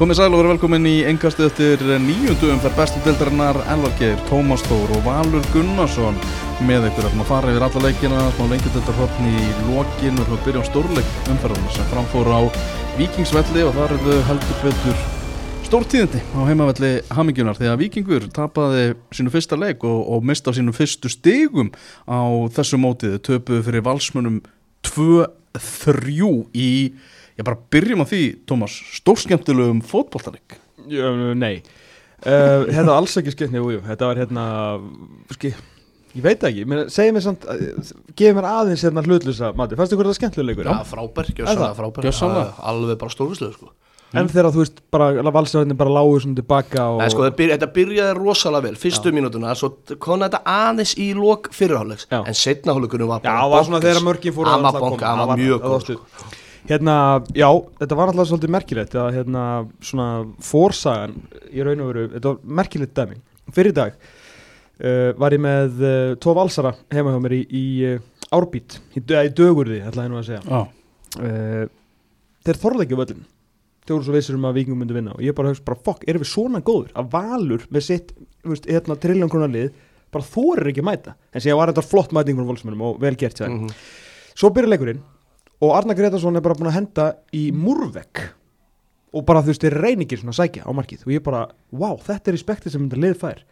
Komið sæl og verið velkomin í engastið eftir nýjundum fyrir bestu dildarinnar Elvar Geir, Tómas Tór og Valur Gunnarsson. Með ykkur að fara yfir alla leikina, smá lengjadildarhortn í lokin og byrja á stórleik umferðarna sem framfór á Vikingsvelli og þar er þau heldur betur stórtíðindi á heimavelli Hamingjunar því að Vikingur tapaði sínu fyrsta leik og, og mista sínu fyrstu stigum á þessu mótið, töpuðu fyrir valsmunum 2-3 í Ég bara byrjum á því, Tómas, stórskemtilegum fótballtarik Nei, uh, þetta var alls ekki skemmt Jú, jú, þetta var hérna ski, Ég veit ekki, segja mér samt Gefi mér aðeins hérna hlutlusa Mati, fannst þið hverða skemmtilegur? Já, frábær, gjössanlega frábær. Gjössanlega Alveg bara stórvislega, sko. En þegar þú veist, bara valsaröðin bara lágur svona tilbaka og... Nei, sko, byr, þetta byrjaði rosalega vel, fyrstu mínútuna svo kom þetta aðeins í lók fyrirhálegs en setnahólugunum var bara Já, það var svona þegar mörgin fór að koma. Það var mjög góð, sko Hérna, já, þetta var alltaf svolítið merkilegt að hérna, svona fórsagan í raun og veru, þetta var merkilegt dæmi. Fyrir dag uh, var ég með uh, tvo valsara heima hjá mér í, í uh, árbít, í, í dögurði, ætla ég nú að segja. Ah. Þeir þorði ekki völdin, þeir voru svo vissir um að vikingum myndi vinna og ég bara höfst bara, fokk, erum við svona góður að valur með sitt, þú veist, hérna trilljón krónar lið, bara þorir ekki mæta. En sér var þetta flott mæting frá volsmennum og vel gert sér. Mm -hmm. Svo byrja leikurinn og Arna Gretarsson er bara búin að henda í múrvegg og bara þú veist, þeir reyningir svona sækja á markið og ég bara, wow, þetta er respektið sem þetta lið fær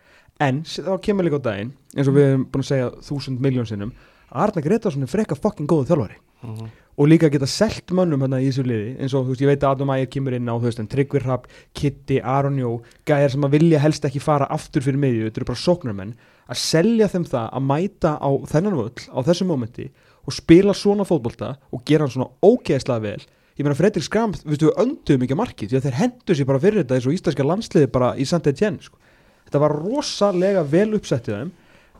en þá kemur líka á daginn eins og við hefum búin að segja þúsund miljón sinnum að Arna Gretarsson er frekka fokkin góðu þjálfari uh mhm. -huh. og líka geta selt mönnum hérna í þessu liði eins og þú veist, ég veit að Adam Ægir kemur inn á þú veist, en Tryggvi Rapp, Kitty, Aron Jó gæðir sem að vilja helst ekki fara aftur fyrir miðju, þetta eru bara sóknarmenn að selja þeim það að mæta á þennan völl á þessu mómenti og spila svona fótbolta og gera hann svona ógeðslega vel ég meina Fredrik Skram, við veistu, önduðum ekki markið því að þeir hendur sér bara fyrir þetta eins og íslenska landsliði bara í Saint-Étienne sko. þetta var rosalega vel uppsettið þeim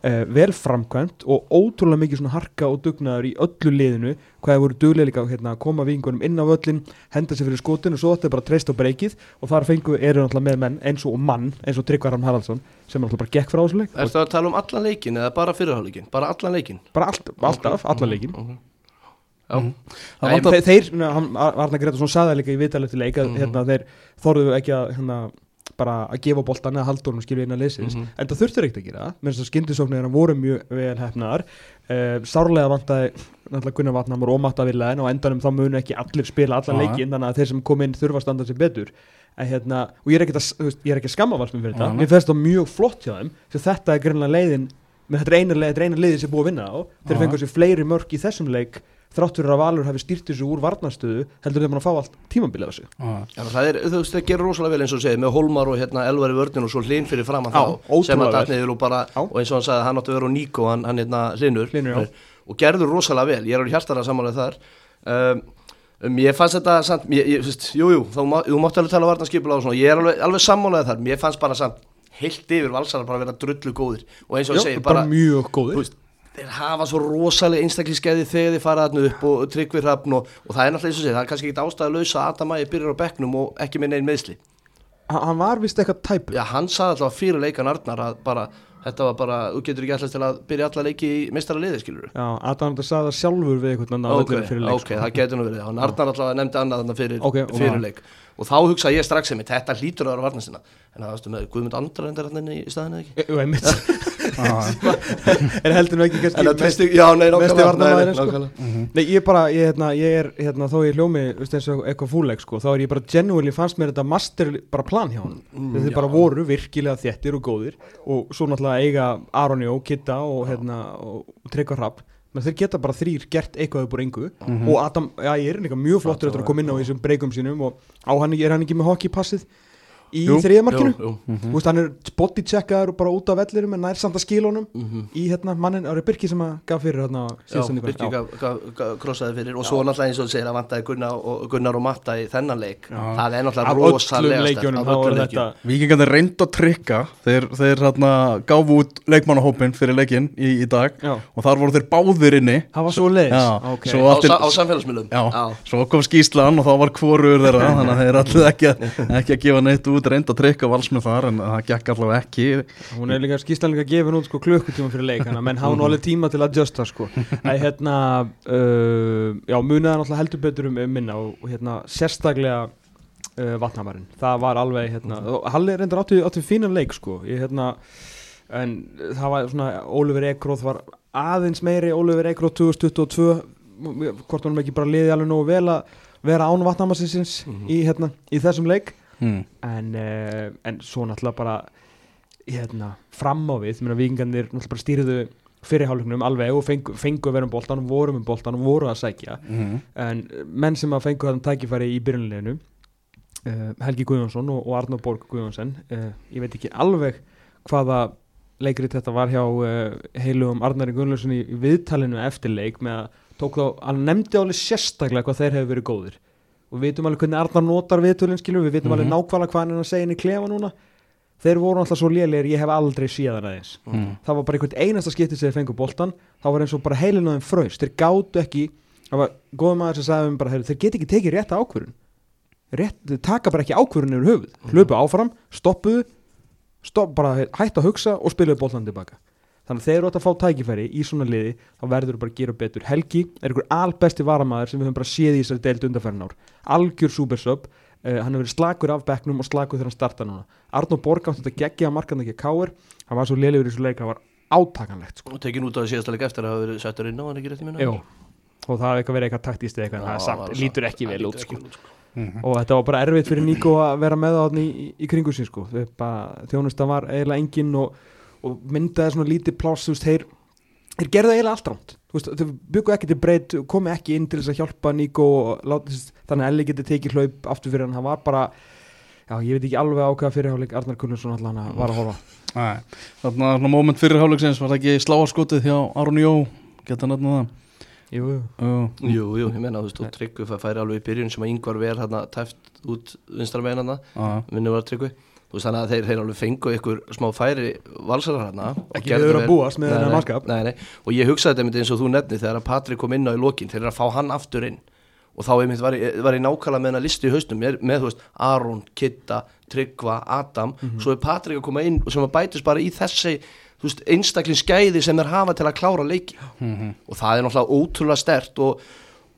eh, vel framkvæmt og ótrúlega mikið svona harka og dugnaður í öllu liðinu hvað hefur voru duglega líka hérna, að koma vingunum inn á völlin, henda sér fyrir skotinu og svo þetta er bara treyst á breykið og þar fengu eru náttúrulega með menn eins og mann eins og Tryggvaram Haraldsson sem náttúrulega bara gekk frá þessu leik Er það að tala um allan leikin eða bara fyrirháleikin? Bara allan leikin? Bara allt, alltaf, allan leikin uh -huh. Uh -huh. Já, Þeir, Arna Gretarsson saði líka í viðtalið til leik að uh -huh. hérna, þeir þorðu ekki að hérna, bara að gefa bóltan eða haldunum skilja inn að leysins mm -hmm. en það þurftur ekkert að gera menn þess að skindisóknir voru mjög vel hefnaðar uh, sárlega vantæði náttúrulega Gunnar Vatnamur og Matta Villaðin og endanum þá munu ekki allir spila allan leikin þannig að þeir sem kom inn þurfa að standa sér betur. En, hérna, og ég er ekki að, að skamma valsminn fyrir þetta, mér finnst það mjög flott hjá þeim þetta er grunlega leiðin með þetta er eina leiðin sem búið að vinna á. Þeir fengur sér fleiri mörg í þessum leik þrátt fyrir að Valur hefði stýrt þessu úr varnastöðu heldur þeim að fá allt tímabilið þessu ah. Já, það er, þú veist, það gerur rosalega vel eins og segið með Holmar og hérna Elvar í vördin og svo hlinn fyrir fram að þá sem að datniður og bara, á. og eins og hann sagði hann átti að vera á Níko, hann, hann hérna hlinnur og gerður rosalega vel, ég er á hjartara samanlega þar. Um, um, ég fannst þetta samt, ég, ég, veist, jú, jú, þú, þú mátti alveg tala varnarskipula og svona, ég er alveg, alveg samanlega þar, mér fannst bara samt heilt yfir valsar bara að vera drullu góðir. Og eins og segið bara, bara mjög góðir þeir hafa svo rosalega einstaklingsskeiði þegar þeir fara þarna upp og tryggvi hrafn og, og það er náttúrulega eins og sé, það er kannski ekki ástæði að lausa að Adam Ægir byrjar á bekknum og ekki með neinn meðsli Hann var vist eitthvað tæpur. Já, hann saði alltaf fyrir leikan Arnar að bara, þetta var bara, þú getur ekki alltaf til að byrja alla leiki í mistara liði, skilur Já, Adam þetta saði það sjálfur við eitthvað annað okay, fyrir leik Ok, sko. það getur nú verið, hann Arnar alltaf nefndi annað fyrir, okay, fyrir leik. Og þá hugsa ég strax sem þetta hlýtur að vera varnastina en það varstu með Guðmund Andra hann í staðinu ekki er heldur nú ekki kannski já, nei, nákvæmlega sko. mhm. Nei, ég er bara, ég, hérna, ég er hérna, þó ég hljómi, veist eins og eitthvað fúleg sko, þá er ég bara genuinely fannst mér þetta master bara plan hjá hann mm, þeir bara voru virkilega þjettir og góðir og svo náttúrulega eiga Aroni og Kitta og, hérna, og Tryggvar Rapp menn þeir geta bara þrýr gert eitthvað upp úr engu mm -hmm. og Adam, já ég er mjög flottur að koma inn á þessum breykum sínum og á hann er hann ekki með hockeypassið í þriðamarkinu mm -hmm. Vist, hann er bodycheckar og bara út af vellirum en nær samt að skila honum mm -hmm. í hérna mannin Ári Birki sem að gaf fyrir hérna Já, Birki gaf, gaf, gaf, krossaði fyrir og Já. svo náttúrulega eins og þú segir að vantaði Gunnar og, Gunnar og Matta í þennan leik. Já. það er náttúrulega rosalega Vikingarnir reynd að trykka þeir, þeir hérna gáfu út leikmannahópin fyrir leikin í, í dag og þar voru þeir báðir inni. Það var svo leiðis okay. á, á samfélagsmiðlum. Svo kom skýslan og þá var kvorur þeirra þannig að þeir allir ekki, ekki að gefa neitt út út reynd að trykka valsmið þar en það gekk allavega ekki. Hún er líka skýrstanlega gefin út sko klukkutíma fyrir leikana menn há nú alveg tíma til að adjusta sko. Er hérna uh, já muniðan alltaf heldur betur um minna og, hérna sérstaklega uh, vatnamarinn, það var alveg hérna, Halli reyndar áttu, áttu fínan leik sko, ég hérna en það var svona, Ólfur Ekróð var aðeins meiri, Ólfur Ekróð 2022, hvort hann ekki bara liði alveg nógu vel að vera án vatnamarsins mm -hmm. í, hérna, í þessum leik mm. en, uh, en svo náttúrulega bara hérna, fram á við, vikingarnir náttúrulega bara stýrðu fyrirhálugnum alveg og fengu, fengu að vera um bóltan og voru um bóltan og voru að sækja. Mm en menn sem að fengu þann tækifæri í byrjunleginu uh, eh, Helgi Guðjónsson og, og Arnur Borg Guðjónsson uh, ég veit ekki alveg hvaða leikrið þetta var hjá uh, heilugum Arnari í, í viðtalinu eftir leik með að tók þá, hann nefndi alveg sérstaklega hvað þeir hefur verið góðir og við veitum alveg hvernig Arnar notar viðtölinn skilur við. Veitum mm -hmm. alveg nákvæmlega hvað hann er að segja inn í klefa núna. Þeir voru alltaf svo lélir, ég hef aldrei síðan aðeins. Mm. það var bara einhvern einasta skipti sem þeir fengu bóltan, það var eins og bara heilináðin fröst, þeir gáttu ekki það var góð maður sem sagði um bara heyr, þeir get ekki tekið rétta ákvörun Rétt, þeir taka bara ekki ákvörun yfir höfuð. Mm. hlupu áfram, stoppuðu stopp, bara hætt að hugsa og spiluðu bóltan tilbaka þannig að þeir eru átt að fá tækifæri í svona liði, þá verður þú bara að gera betur Helgi er einhver albesti varamæður sem við höfum bara séð í þessari deild undarferðin ár algjör supersub Uh, hann hefur verið slagur af bekknum og slagur þegar hann starta núna Arnó Borg átti þetta geggja markan ekki káir, hann var svo liðlegur í þessu leik hann var átakanlegt sko. og tekin út á því síðasta leik eftir að hafa verið settur inn á hann ekki rétt í minna og það hefði eitthvað verið eitthvað taktíst eitthvað en það samt, lítur ekki vel út sko. mm -hmm. og þetta var bara erfitt fyrir Níko að vera með á hann í, í, kringu sín sko. þjónusta var eiginlega engin og, og myndaði svona lítið pláss þeir, þeir gerði eiginlega allt ránt veist, þau byggu ekki til breyt komi ekki inn til þess að hjálpa Níko þannig að Elli geti tekið hlaup aftur fyrir hann, hann var bara já, ég veit ekki alveg ákveða fyrirháleik Arnar Kunnarsson allan að var að horfa. Þannig að svona móment fyrirháleiksins var það ekki sláarskotið hjá Arun Jó? Geta nefna það? Jú, jú, jú, ég menna, þú veist, og Tryggvi færi alveg í byrjun sem að yngvar verð hérna tæft út vinstra meina hann, vinnu var Tryggvi þú veist þannig að þeir, þeir alveg fengu ykkur smá færi valsarar hérna ekki við verðum að búast með þennan mannskap. og ég hugsaði þetta myndi eins og þú nefni þegar að Patrik kom inn á í lokin þeir eru að fá hann aftur inn. Og þá var ég, var ég nákvæmlega með hennar listi í haustum með, með þú veist Aron, Kitta, Tryggva, Adam. Mm -hmm. svo er Patrik að koma inn sem að bætist bara í þessi veist, einstakling skæði sem er hafa til að klára leiki. Mm -hmm. og það er náttúrulega ótrúlega stert og,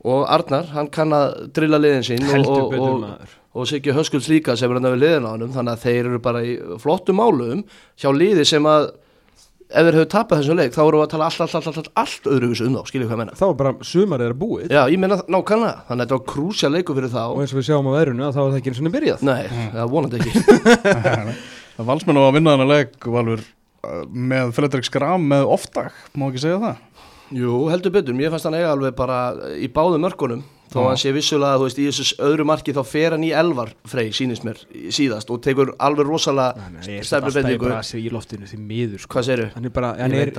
og Arnar, hann kann að drilla liðin sín og, og, og Siggi Höskulds líka sem er hann að við liðin á hann þannig að þeir eru bara í flottum málum hjá liði sem að ef þeir hefur tapast þessum leik þá eru við að tala allt, allt, allt, allt, allt öðruvísu um þá, skiljið hvað ég menna þá er bara sumar er búið. Já, ég menna nákvæmlega, þannig að þetta var krúsja leiku fyrir þá. Og eins og við sjáum á verðinu þá er það ekki eins og það byrjað. Nei, það vonandi ekki. Valsmenn á að vinna þennan leik valur með Fredrik Skram með oftak, má ekki segja það? Jú, heldur betur, mér fannst hann eiga alveg bara í báðu mörkunum þó að hann sé vissulega þú veist í þessu öðru marki þá fer hann í elvar frey sínist mér síðast og tekur alveg rosalega stefnir bendingu. Það er í loftinu því miður sko. hvað séru? hann er bara hann er,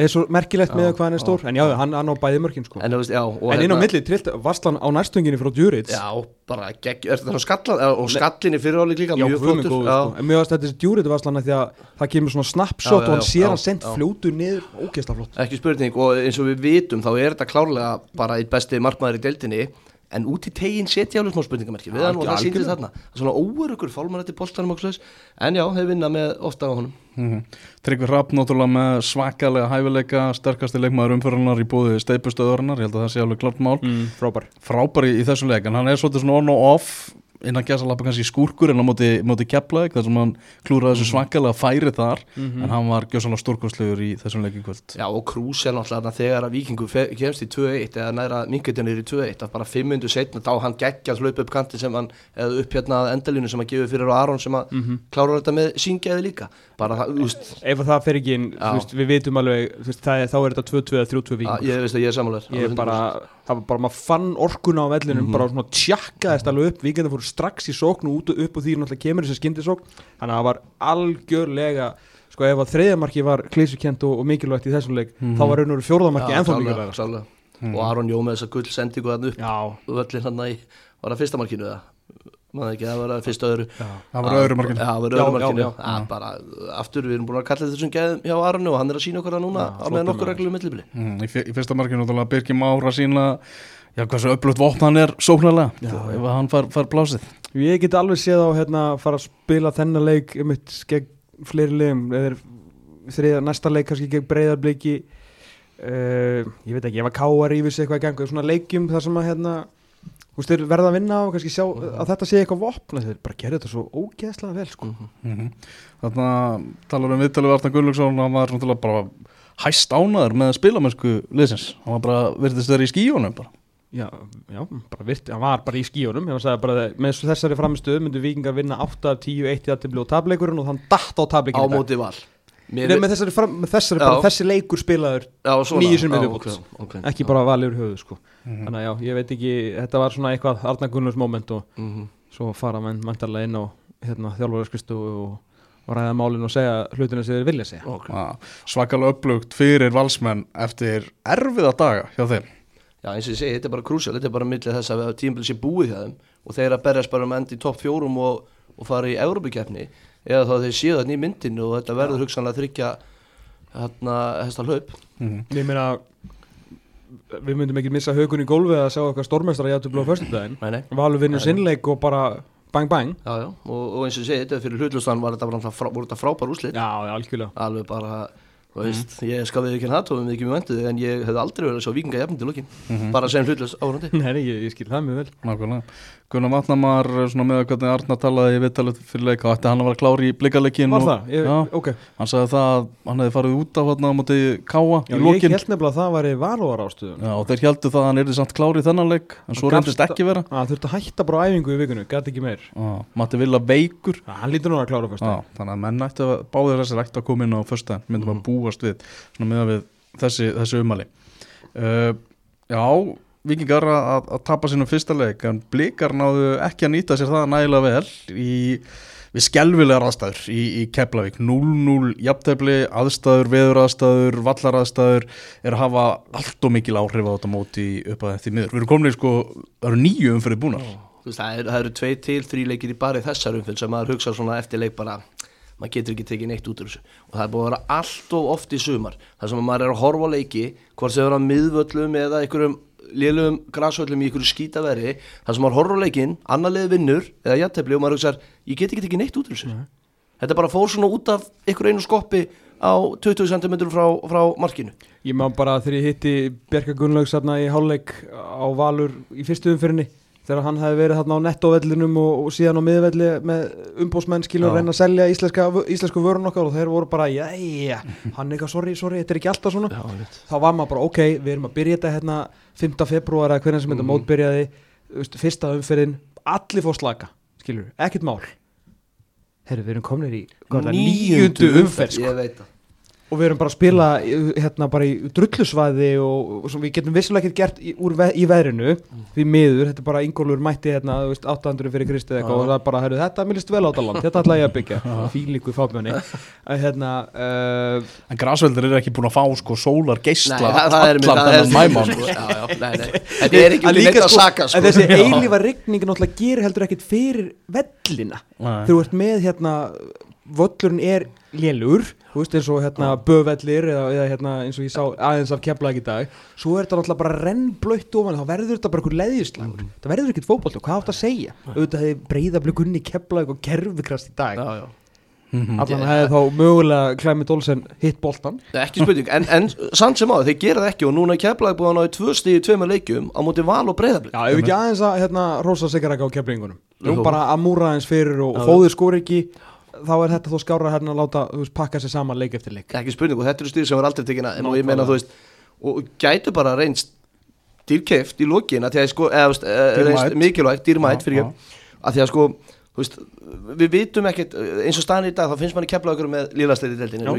er svo merkilegt með hvað hann er stór. En já hann á bæði mörkin sko. En, veist, já, en inn á hérna- milli trillt Vastlan á næstunginni frá Djuric já bara gegg er þetta skallan og skallinni fyrir áleik líka mjög flottur sko. en mjög að þetta er Djuric Vastlan því að það kemur svona snapshot og hann sér hann sendt fljótu niður. Ógeðsla flott. Ekki spurning og eins og við vitum þá er þetta klárlega bara eitt besti markmaður maður í deildinni en út í teginn setja alveg smá spurningamerki. Við hann og það sýndir þarna. Svona óerugur fólkmann eftir bóltanum og slags en já, hefur vinnað með ofta á honum. Mm -hmm. Tryggvi Rapp náttúrulega með svakalega hæfileika sterkasti leikmaður umförlunar í bóði steipustöðurnar, ég held að það sé alveg klart mál. Mm, frábær. Frábær í, í þessu leik en hann er svolítið svona on og off innan gæsalappa kannski skúrkur en á móti, móti Keflavík þar sem hann klúraði þessu mhm. svakalega færi þar mm -hmm. en hann var gjössalega stórkostlegur í þessum leikin kvöld Já og Krúsel náttúrulega þegar að Vikingu kemst í 2-1 eða næra mingutinir í 2-1 að bara 5 mindur setna þá hann geggja að hlaupa upp kanti sem hann eða upp hérna að endalínu sem hann gefur fyrir á Aron sem að mm -hmm. klára þetta með síngjaði líka bara það, þú veist Ef það fer ekki inn, við veitum alveg veist, er, þá er þetta 2-2 eða 3-2 Viking Það var bara, maður fann orkuna á vellinum mm -hmm. bara svona tjakkaðist alveg upp Vikingar fóru strax í sóknu út og upp og því náttúrulega kemur þessi skindisókn þannig að það var algjörlega sko ef að þriðamarki var klísukent og, og mikilvægt í þessum leik mm -hmm. þá var raun og fjórðamarki ennþá mikilvægt -hmm. og Aron Jó með þessa gull sendingu hann upp og öllin hann að var það fyrsta markinu eða maður ekki, það var það fyrsta öðru. Það var öðru markinu. Það var öðru markinu. bara aftur við erum búin að kalla þessum gæðum hjá Aronu og hann er að sína okkar það núna á meðan okkur reglum millibili. Mhm, í fyrsta markinu Birgir Mára sína já hversu öflugt vopn hann er sóknarlega. Ef hann far, far blásið. Ég get alveg séð á hérna fara að spila þennan leik um eitt gegn fleiri legum eða þriða næsta leik kannski gegn breyðarbliki uh, ég veit ekki, ef að káar yfir sig eitthvað í gangu svona leikjum þar sem að hérna Þú veist, þeir verða að vinna og kannski sjá að þetta sé eitthvað vopna þeir bara gerði þetta svo ógeðslega vel sko. mm -hmm. Þannig að talar um viðtalið Arna Gunnlaugsson hann var svona bara hæst ánaður með spilamennsku liðsins. Hann var bara virtist þeirri í skíjónum bara. Já, já, bara virti, hann var bara í skíjónum ég var að segja bara með þessari framistuð myndu vikingar vinna 8 af 10, 1 í aðtibli og tableikurinn og þann dætt á tableikurinn á móti val Nei, með þessari, fram, með þessari bara, þessi leikur spilaður nýju sem við okay, okay, ekki bara valið úr höfuð sko. mm -hmm. þannig að já, ég veit ekki þetta var svona eitthvað Arna Gunnars moment og mm -hmm. svo fara menn mæntarlega inn á hérna, þjálfurarskristu og, og ræða málinn og segja hlutinu sem þeir vilja segja okay. ah, Svakalega upplugt fyrir valsmenn eftir erfiða daga hjá þeim Já eins og ég segi, þetta er bara krúsjál þetta er bara millið þess að tímbil sé búið hjá þeim og þeir að berjast bara um endi í topp fjórum og, og fara í Európa-kjefni eða þá þeir séu þetta í myndinu og þetta verður hugsanlega að þryggja hérna hesta hlaup. Mm -hmm. Ég meina við myndum ekki missa högun í gólfi að sjá okkar stórmestara í aðtöflu á förstundaginn Valur vinnur sinnleik og bara bang bang. Já, já. Og, og eins og segi, þetta fyrir hlutlustan var þetta, frá, þetta frábær úslit Já, já, algjörlega. Alveg bara Veist, mm. ég skal við ekki hérna tóðum við ekki mjög vendið en ég hef aldrei verið svo vikinga jafn til lukkin mm -hmm. bara sem hlutlust áhörandi Nei, ég, ég skil það mjög vel. Nákvæmlega. Gunnar Vatnamar, svona með hvernig Arna talaði í vittalut fyrir leika, ætti hann að vera klári í blikaleikin Var og, það? Ég, já, ok. Hann sagði það að hann hefði farið út á hérna á móti Káa í lókin Já, ég held nefnilega að það væri varúar ástöðun Já, og þeir heldu það að hann erði samt klári í þennan leik en svo reyndist ekki vera. Það þurfti að hætta bara æfingu í vikunu, gæti ekki meir. Matti Villa veikur. Hann lítur nú að klára fyrst Þannig að menn ætti að báðir þessir búast við með við þessi, þessi umali uh, Já, vikingar að, að tapa sínum fyrsta leik en blikar náðu ekki að nýta sér það nægilega vel í, við skelvilegar aðstæður í, í Keflavík. 0-0 jafntefni, aðstæður, veður aðstæður vallar aðstæður er að hafa allt og mikil áhrif á þetta móti upp að því miður. Við erum komin í sko það eru nýju umfyrir búnar. Það eru er tvei til, þrý leikir í bari þessar umfyrir sem maður hugsa svona eftir leik bara maður getur ekki tekið neitt út úr þessu. Og það er búin að vera allt og oft í sumar þar sem maður er að horfa leiki hvort sem það er að miðvöllum eða einhverjum lélugum græsvöllum í einhverju skítaveri þar sem maður horfa leikin, annar leði vinnur eða jættefli og maður hugsa ég get ekki tekið neitt út úr þessu. Mm. þetta er bara fór svona út af einhverju einu skoppi á 20 cm frá, frá markinu. Ég má bara þegar ég hitti Berka Gunnlaugs í háluleik á Valur í fyrstu umfyrinni þegar hann hefði verið þarna á nettovellinum og, og síðan á miðvelli með umbósmenn skilur að reyna að selja íslenska, íslensku vörun okkar og þeir voru bara, já, já, hann eitthvað, sorry, sorry, þetta er ekki alltaf svona já, þá var maður bara, ok, við erum að byrja þetta hérna 5. februar eða hvernig sem þetta mm. mótbyrjaði veist, fyrsta umferðin allir fór slaka, skilur, ekkert mál herru, við erum komin í nýjundu umferð, sko. Og við erum bara að spila hérna bara í drullusvæði og, og við getum vissilega ekkert gert í, ve í veðrinu mm. við miður, þetta er bara yngolur mætti hérna, veist, 800 fyrir Kristi eða eitthvað og það er bara, heru, þetta millist vel átt á land, þetta ætla ég að byggja. Fílíku fábjörni hérna, uh, En græsveldur er ekki búin að fá sko sólar geysla allan þennan mæmann Þetta er ekki neitt að sko, saka sko. Þessi eilífa rigning náttúrulega gerir heldur ekkert fyrir vellina. Þú ert með hérna völlurinn er lélur þú veist eins og hérna bövellir eða, eða hérna eins og ég sá aðeins af keflag í dag svo er þetta náttúrulega bara rennblöytt ofan þá verður þetta bara einhver leðislagur mm. það verður ekkert fókból og hvað átt að segja? Auðvitað hefur breyðablikunni keflag og kerfikrast í dag. Já, já. Mm -hmm. allan hefði þá mögulega Clement Olsen hitt boltan ekki spurning, en, en sann sem á þeir gera það ekki og núna er keflag búin á tvö stíði tveima leikjum á móti val og breyðablik já, ef ekki aðeins að hérna, rosa sig ekki og, og ekki þá er þetta þó skára hérna að láta veist, pakka sér saman leik eftir leik. Ekki spurning og þetta eru stýr sem er aldrei tekina en ég meina þú veist og gætu bara reynst dýrkeft í lokin að því að sko eða, reynst mikilvægt dýrmætt fyrir að því að sko veist, við vitum ekkert eins og staðin í dag þá finnst manni kepla okkur með líðastleiti í deildinu um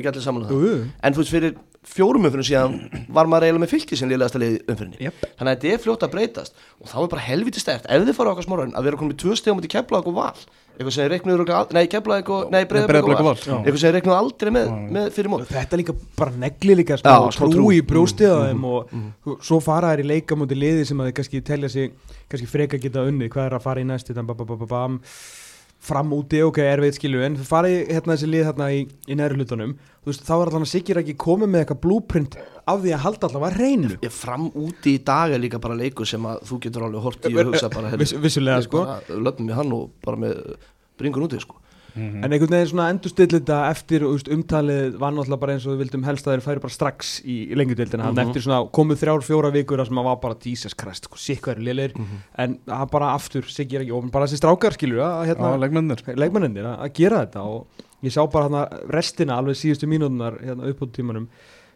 en þú veist fyrir fjórum umfyrir síðan var maður eiginlega með fylki sem líðastleiti umfyrinni yep. þannig að þetta er fljótt að breytast og þá er bara helviti stert ef þið fara okkar smorðin að vera komið tvö stegum til kepla okkur val eitthvað sem reiknuður nei, keflaði eitthvað, nei, breyðablík eitthvað sem reiknuður aldrei með, með fyrir mót. Þetta er líka bara negli líka sko, Já, trú, í brjóstiðaðum mm, og mm. mm. svo fara þær í leikamóti liði sem að þið kannski telja sig kannski freka geta unni, hvað er að fara í næst fram úti, ok, erfið skilu en farið hérna þessi lið hérna í, í næru hlutunum veist, þá er allavega sikir ekki komið með eitthvað blúprint af því að halda allavega reynu ég, fram úti í dag er líka bara leiku sem að þú getur alveg hort í og hugsa bara Viss, vissulega sko. löfum við hann og bara með bringun úti sko mm -hmm. en einhvern veginn svona endur stillita eftir veist, umtalið var náttúrulega bara eins og við vildum helst að þeir færi bara strax í, lengjutildina mm -hmm. eftir svona komið þrjár, fjóra vikur að sem að var bara Jesus Christ, sko, sikk verið liðir mm -hmm. en það bara aftur, sikk ég ekki og bara þessi strákar skilur að hérna, leikmennir að gera þetta og ég sá bara hérna restina alveg síðustu mínútunar hérna upp á tímanum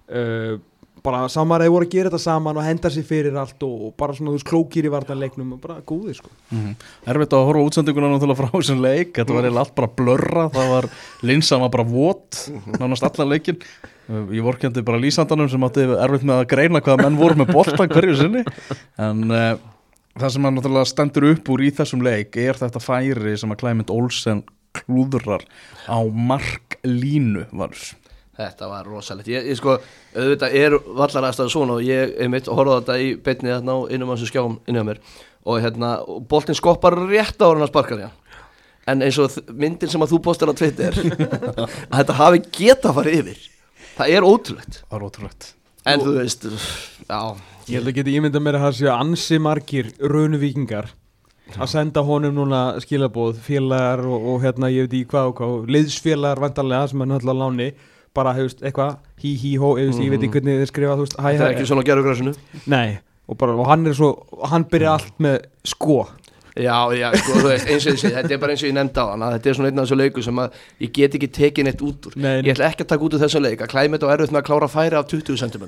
uh, bara samar að þið voru að gera þetta saman og henda sér fyrir allt og, og bara svona þú veist klókir í vartanleiknum og bara góðir sko. Mm -hmm. Erfitt að horfa útsendinguna náttúrulega frá þessum leik. Þetta var eða allt bara blörra það var linsan var bara vot nánast allar leikin ég vorkendi bara lísandanum sem átti erfitt með að greina hvaða menn voru með boltan hverju sinni. En uh, það sem að náttúrulega stendur upp úr í þessum leik er þetta færi sem að Clement Olsen klúðrar á marklínu varus Þetta var rosalegt, ég, ég sko, auðvitað er vallar aðstæða svona og ég er mitt að horfa þetta í beinni þarna á innum hans skjáum innum mér. Og hérna, boltin skoppar rétt á hann að sparka því en eins og myndin sem að þú postar á Twitter að þetta hafi geta farið yfir það er ótrúlegt. Það er ótrúlegt. En þú veist, já. Ég held að geta ímynda mér að það séu ansi margir raunuvíkingar að senda honum núna skilabóð félagar og, og hérna ég veit í hvað og hvað liðsfélagar vantarlega sem er náttúrulega láni bara, hefust, eitthvað, hí, hí, hó, eða, ég veit ekki hvernig þið skrifa, þú veist, hæ. Það er ekki svona að gera græsinu. Nei, og bara, og hann er svo, hann byrja allt með sko. Já, já, sko, þú veist, eins og ég segi, þetta er bara eins og ég nefndi á hann, þetta er svona einn af þessu leiku sem að ég get ekki tekið neitt út úr. Nei, ég ætla ekki að taka út úr þessu leik, að klæmið og erfitt með að klára að færa af 20 cm.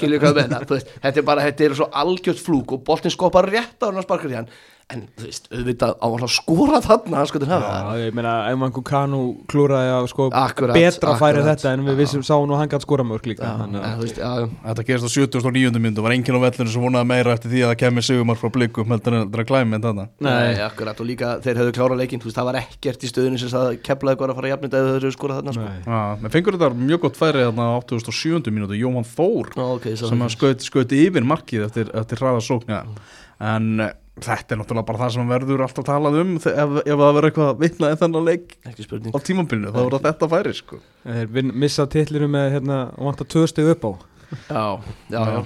Skiljið hvað með það, þetta er bara, þetta er svo algjört flúk og boltin skopar rétt á hann að sparka í hann en þú veist, auðvitað á að skóra þarna sko til hafa Já, ég meina, ef mann kannu klúraði að sko akkurat, betra akkurat, færi þetta en við vissum sá nú hann gæti skóra mörg líka Þetta gerist á 79. myndu, var enginn á vellinu sem vonaði meira eftir því að það kemur sigumar frá blikum heldur en það er klæmi en þarna. Nei, akkurat, og líka þeir höfðu klára leikin veist, það var ekkert í stöðinu sem það kemlaði að fara jafnit eða þau höfðu skóra þarna sko. Já, menn fengur þetta mjög gott færi þarna á 87. minútu, Jóhann Þór okay, sem skauti yfir markið eftir, eftir hraðasókna en Þetta er náttúrulega bara það sem verður alltaf talað um ef, ef það verður eitthvað vitnað en þannig að leik. Á tímambilinu, þá verður þetta færi sko. Við missa tillinu með hérna, vant að töðstu upp á. Já, já, já.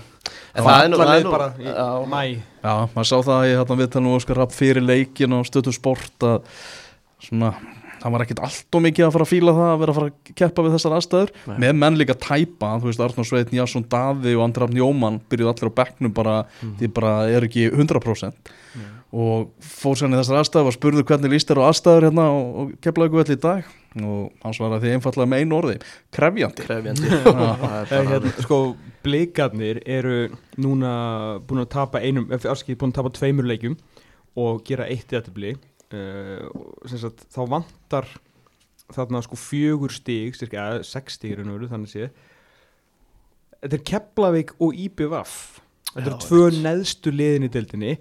En það er nú, það er nú bara í mæ Já, maður sá það að ég hætti að vita nú Óskar Rapp fyrir leikin og stötu sport að svona það var ekkert allt og mikið að fara að fíla það að vera að fara að keppa við þessar aðstæður Nei. með menn líka tæpa, þú veist Arnó Sveit, Njásson Daði og Andraf Njóman byrjuð allir á bekknum bara, mm. því bara er ekki 100% Nei. og fór sérni þessar aðstæður og spurðu hvernig líst þér á aðstæður hérna og, og kepplaði allir í dag og hans var að því einfallega með einu orði krefjandi, krefjandi. hérna, sko blikarnir eru núna búin að tapa einum, afskið búin að tapa tveimur leikum og gera eitt í þetta blík uh, sagt, þá vantar þarna sko fjögur stíg styrkja, sex stígir en veru þannig sé þetta er Keflavík og IBVF þetta eru tvö neðstu liðin í deildinni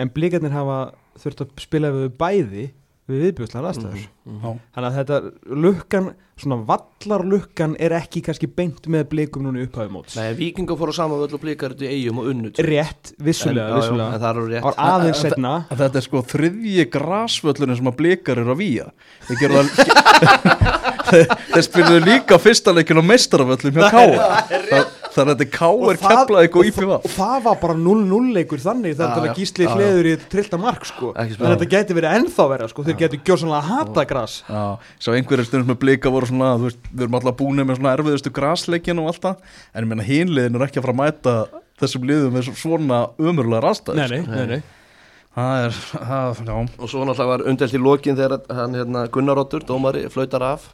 en blikarnir hafa þurft að spila við bæði við viðbjóðslega aðstæður. Mm -hmm. þannig að þetta lukkan svona vallarlukkan er ekki kannski beint með blikum núna upphæfum móts. Nei, vikingar fóru saman völl og blikar þetta í eigum og unnut Rétt, vissulega, en, vissulega. Já, já, það er rétt. Aðeins setna Þetta er sko þriðji grásvöllunum sem að blikar eru að výja Þeir að spiluðu líka fyrsta leikin á meistaraföllum hjá Káa Þannig að þetta er Káa er keflað eitthvað í fyrir Og það var bara 0-0 leikur þannig Þannig að gísli hliður í trillta mark sko. Þannig að þetta geti verið ennþá verið sko. Þeir geti gjort svona að hata græs Svo einhverjir stundum með blika voru svona veist, Við erum alltaf búin með svona erfiðustu græsleikin og allt það En ég menna hinliðin er ekki að fara að mæta Þessum liðum með svona umurlega rastað Nei, nei, nei, nei. Það er, það, já. Og svo náttúrulega var undelt í lokin þegar hann, hérna, Gunnar Róttur, dómari, flautar af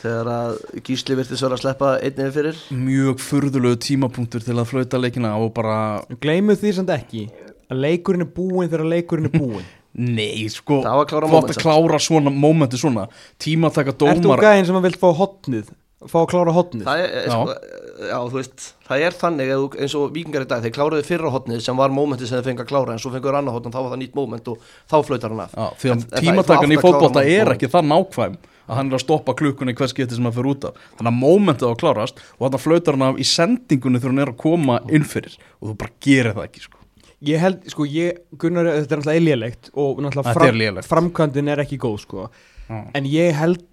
þegar að Gísli virtist vera að sleppa einnið fyrir? Mjög furðulegu tímapunktur til að flauta leikina og bara gleimu því samt ekki að leikurinn er búinn þegar leikurinn er búinn. Nei sko, flott að klára svona mómenti svona, tíma að taka dómar Er þú gæðin sem að vilt fá hotnið? Fá að klára hotnið? Það er, já. Sko, já, þú veist, það er þannig eins og vikingar í dag, þeir kláruði fyrra hotnið sem var mómenti sem þeir fengið að klára en svo fengið annar hotnið, þá var það nýtt móment og þá flautar hann af. Já, því að tímatakan í fótbolta er ekki það nákvæm að hann er að stoppa klukkunni hvers geti sem að fyrir út af þannig að mómentið á að klárast og þannig að flautar hann af í sendingunni þegar hann er að koma innfyrir og þú bara gerir það ekki sko. Ég held, sko, ég, Gunnar, þetta er náttúrulega eilíðlegt og náttúrulega fram, framkvæmdin er ekki góð, sko, ah. en ég held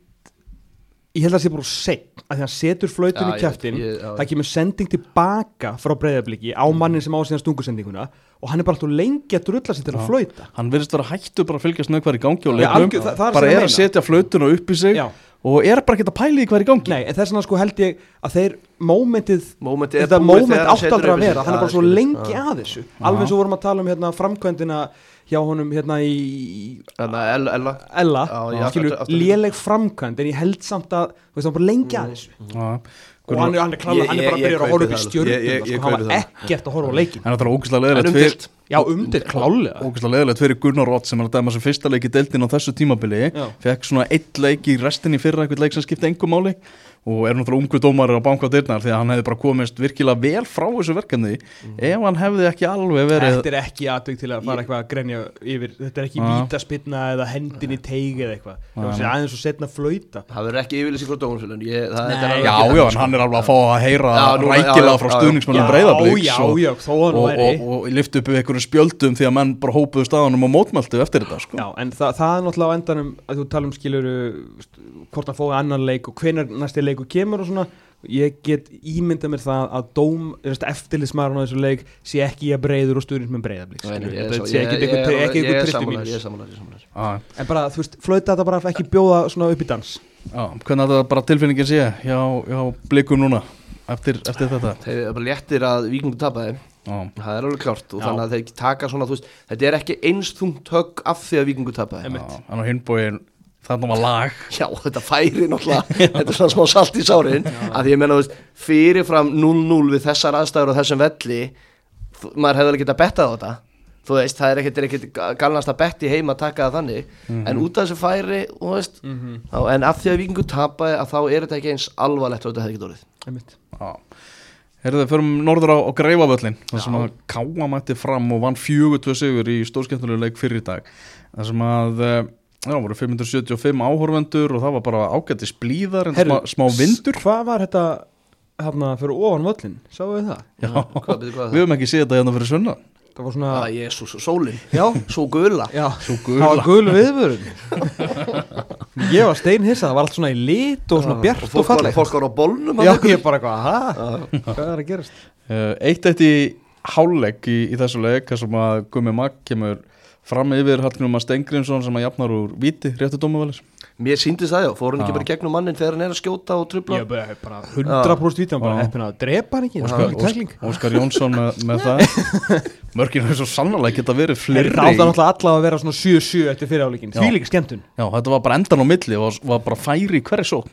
ég held að það sé bara seg að það setur flautin í kæftin það kemur sending tilbaka frá breyðabliki á mm. mannin sem á síðan stungusendinguna og hann er bara alltaf lengi að drulla sér til að flauta. Hann verðist vera hættu bara að fylgjast með hver í gangi og leiknum, bara er að setja flautuna upp í sig Já. og er bara ekki að pæli í hver í gangi. Nei, en þess vegna sko held ég að þeir mómentið, þetta móment áttaldra að vera, hann er bara svo lengi að þessu. Alveg svo vorum að tala um hérna, framkvæmdina hjá honum hérna í Ella, Ella. Ella. Skilur, léleg framkvæmd en ég held samt að það var bara lengi að þessu já. og hann, hann er kláðið, hann er bara að byrja að horfa upp í stjórnum sko, hann var ekkert að horfa á leikin en það er ógæslega leðilegt já umdilt klálega. Ógæslega leðilegt fyrir Gunnar Rótt sem er að dæma sem fyrsta leiki deltinn á þessu tímabili. Fekk svona eitt leik í restinni fyrra eitthvað leik sem skipti engum máli og er náttúrulega ungu dómar á bankadyrnar því að hann hefði bara komist virkilega vel frá þessu verkefni mm. ef hann hefði ekki alveg verið Þetta er ekki aðtöng til að fara eitthvað að grenja yfir þetta er ekki vítaspinna eða hendin í teigi eða eitthvað. Það er aðeins og setna flauta. Það verður ekki yfirlýsing frá dómarfélun Já, já, en hann er alveg að fá að heyra rækilega frá stuðningsmennum breyðablíks og lifta upp einhverjum spjöldum því að menn bara hópuðu staðanum og mótmæltu næsti leiku kemur og svona ég get ímynda mér það að dóm, eftirlismarun á þessu leik sé ekki ég breyður og stjórnir með breyðablík ég er samanlæg en bara þú veist, flöita þetta bara ekki bjóða svona upp í dans? Já, hvernig þetta bara tilfinningin sé hjá, hjá blikum núna eftir, eftir þetta? Þeir eru bara léttir að vikingu tapaði. Það er alveg klárt og Já. þannig að þeir taka svona veist, þetta er ekki einstúmt högg af því að vikingu tapaði. En á hinbóin Þannig var lag. Já, þetta færi náttúrulega Þetta er svona smá salt í sárin. Að því ég menna, fyrirfram 0-0 við þessar aðstæður og þessum velli maður hefði alveg getað bettað á þetta. Þú veist, það er ekkert, ekkert galnast að betti heima að taka það þannig. Mm -hmm. en út af þessu færi, veist mm -hmm. þá, en af því að vikingu tapaði að þá er þetta ekki eins alvarlegt og þetta hefði ekki dórið Herðu þið, förum norður á, á Greifavöllin þar sem að Káa mætti fram og vann fjögur tvö sigur í stórskemmtunlega leik fyrir dag. Þar sem að eh, Já, það voru 575 áhorvendur og það var bara ágættis blíðar en Herri, smá, smá vindur. Hvað var þetta hérna fyrir ofan völlin? Sáu við það? Já, hvað, hvað við höfum ekki séð þetta hérna fyrir sunna Það var svona Það er svo sólinn, svo gula. Já, svo gula. Það var gul viðvörun. Ég var steinhissa, það var allt svona í lit og svona bjart og, og falleg Fólk var á bólnum Já, ég bara eitthvað, hæ? Hvað er að gerast? Uh, eitt eitt í hálegg í, í þessu legg, þessum að Gumi Magg kemur fram yfir Hallgrímar Stengriðsson sem að jafnar úr viti réttu dómavælis Mér síndist það já, fór hann ekki bara gegnum mannin þegar hann er að skjóta og trubla Ég bara, bara 100% viti, hann bara heppin að drepa hann ekki Óskar, Óskar Jónsson með, með það. Mörgir er svo sannlega geta verið fleiri. Það átti náttúrulega alla að vera svona 7-7 eftir fyriráleikin, því líka skemmtun. Já, þetta var bara endan á milli og var bara færi hverja svo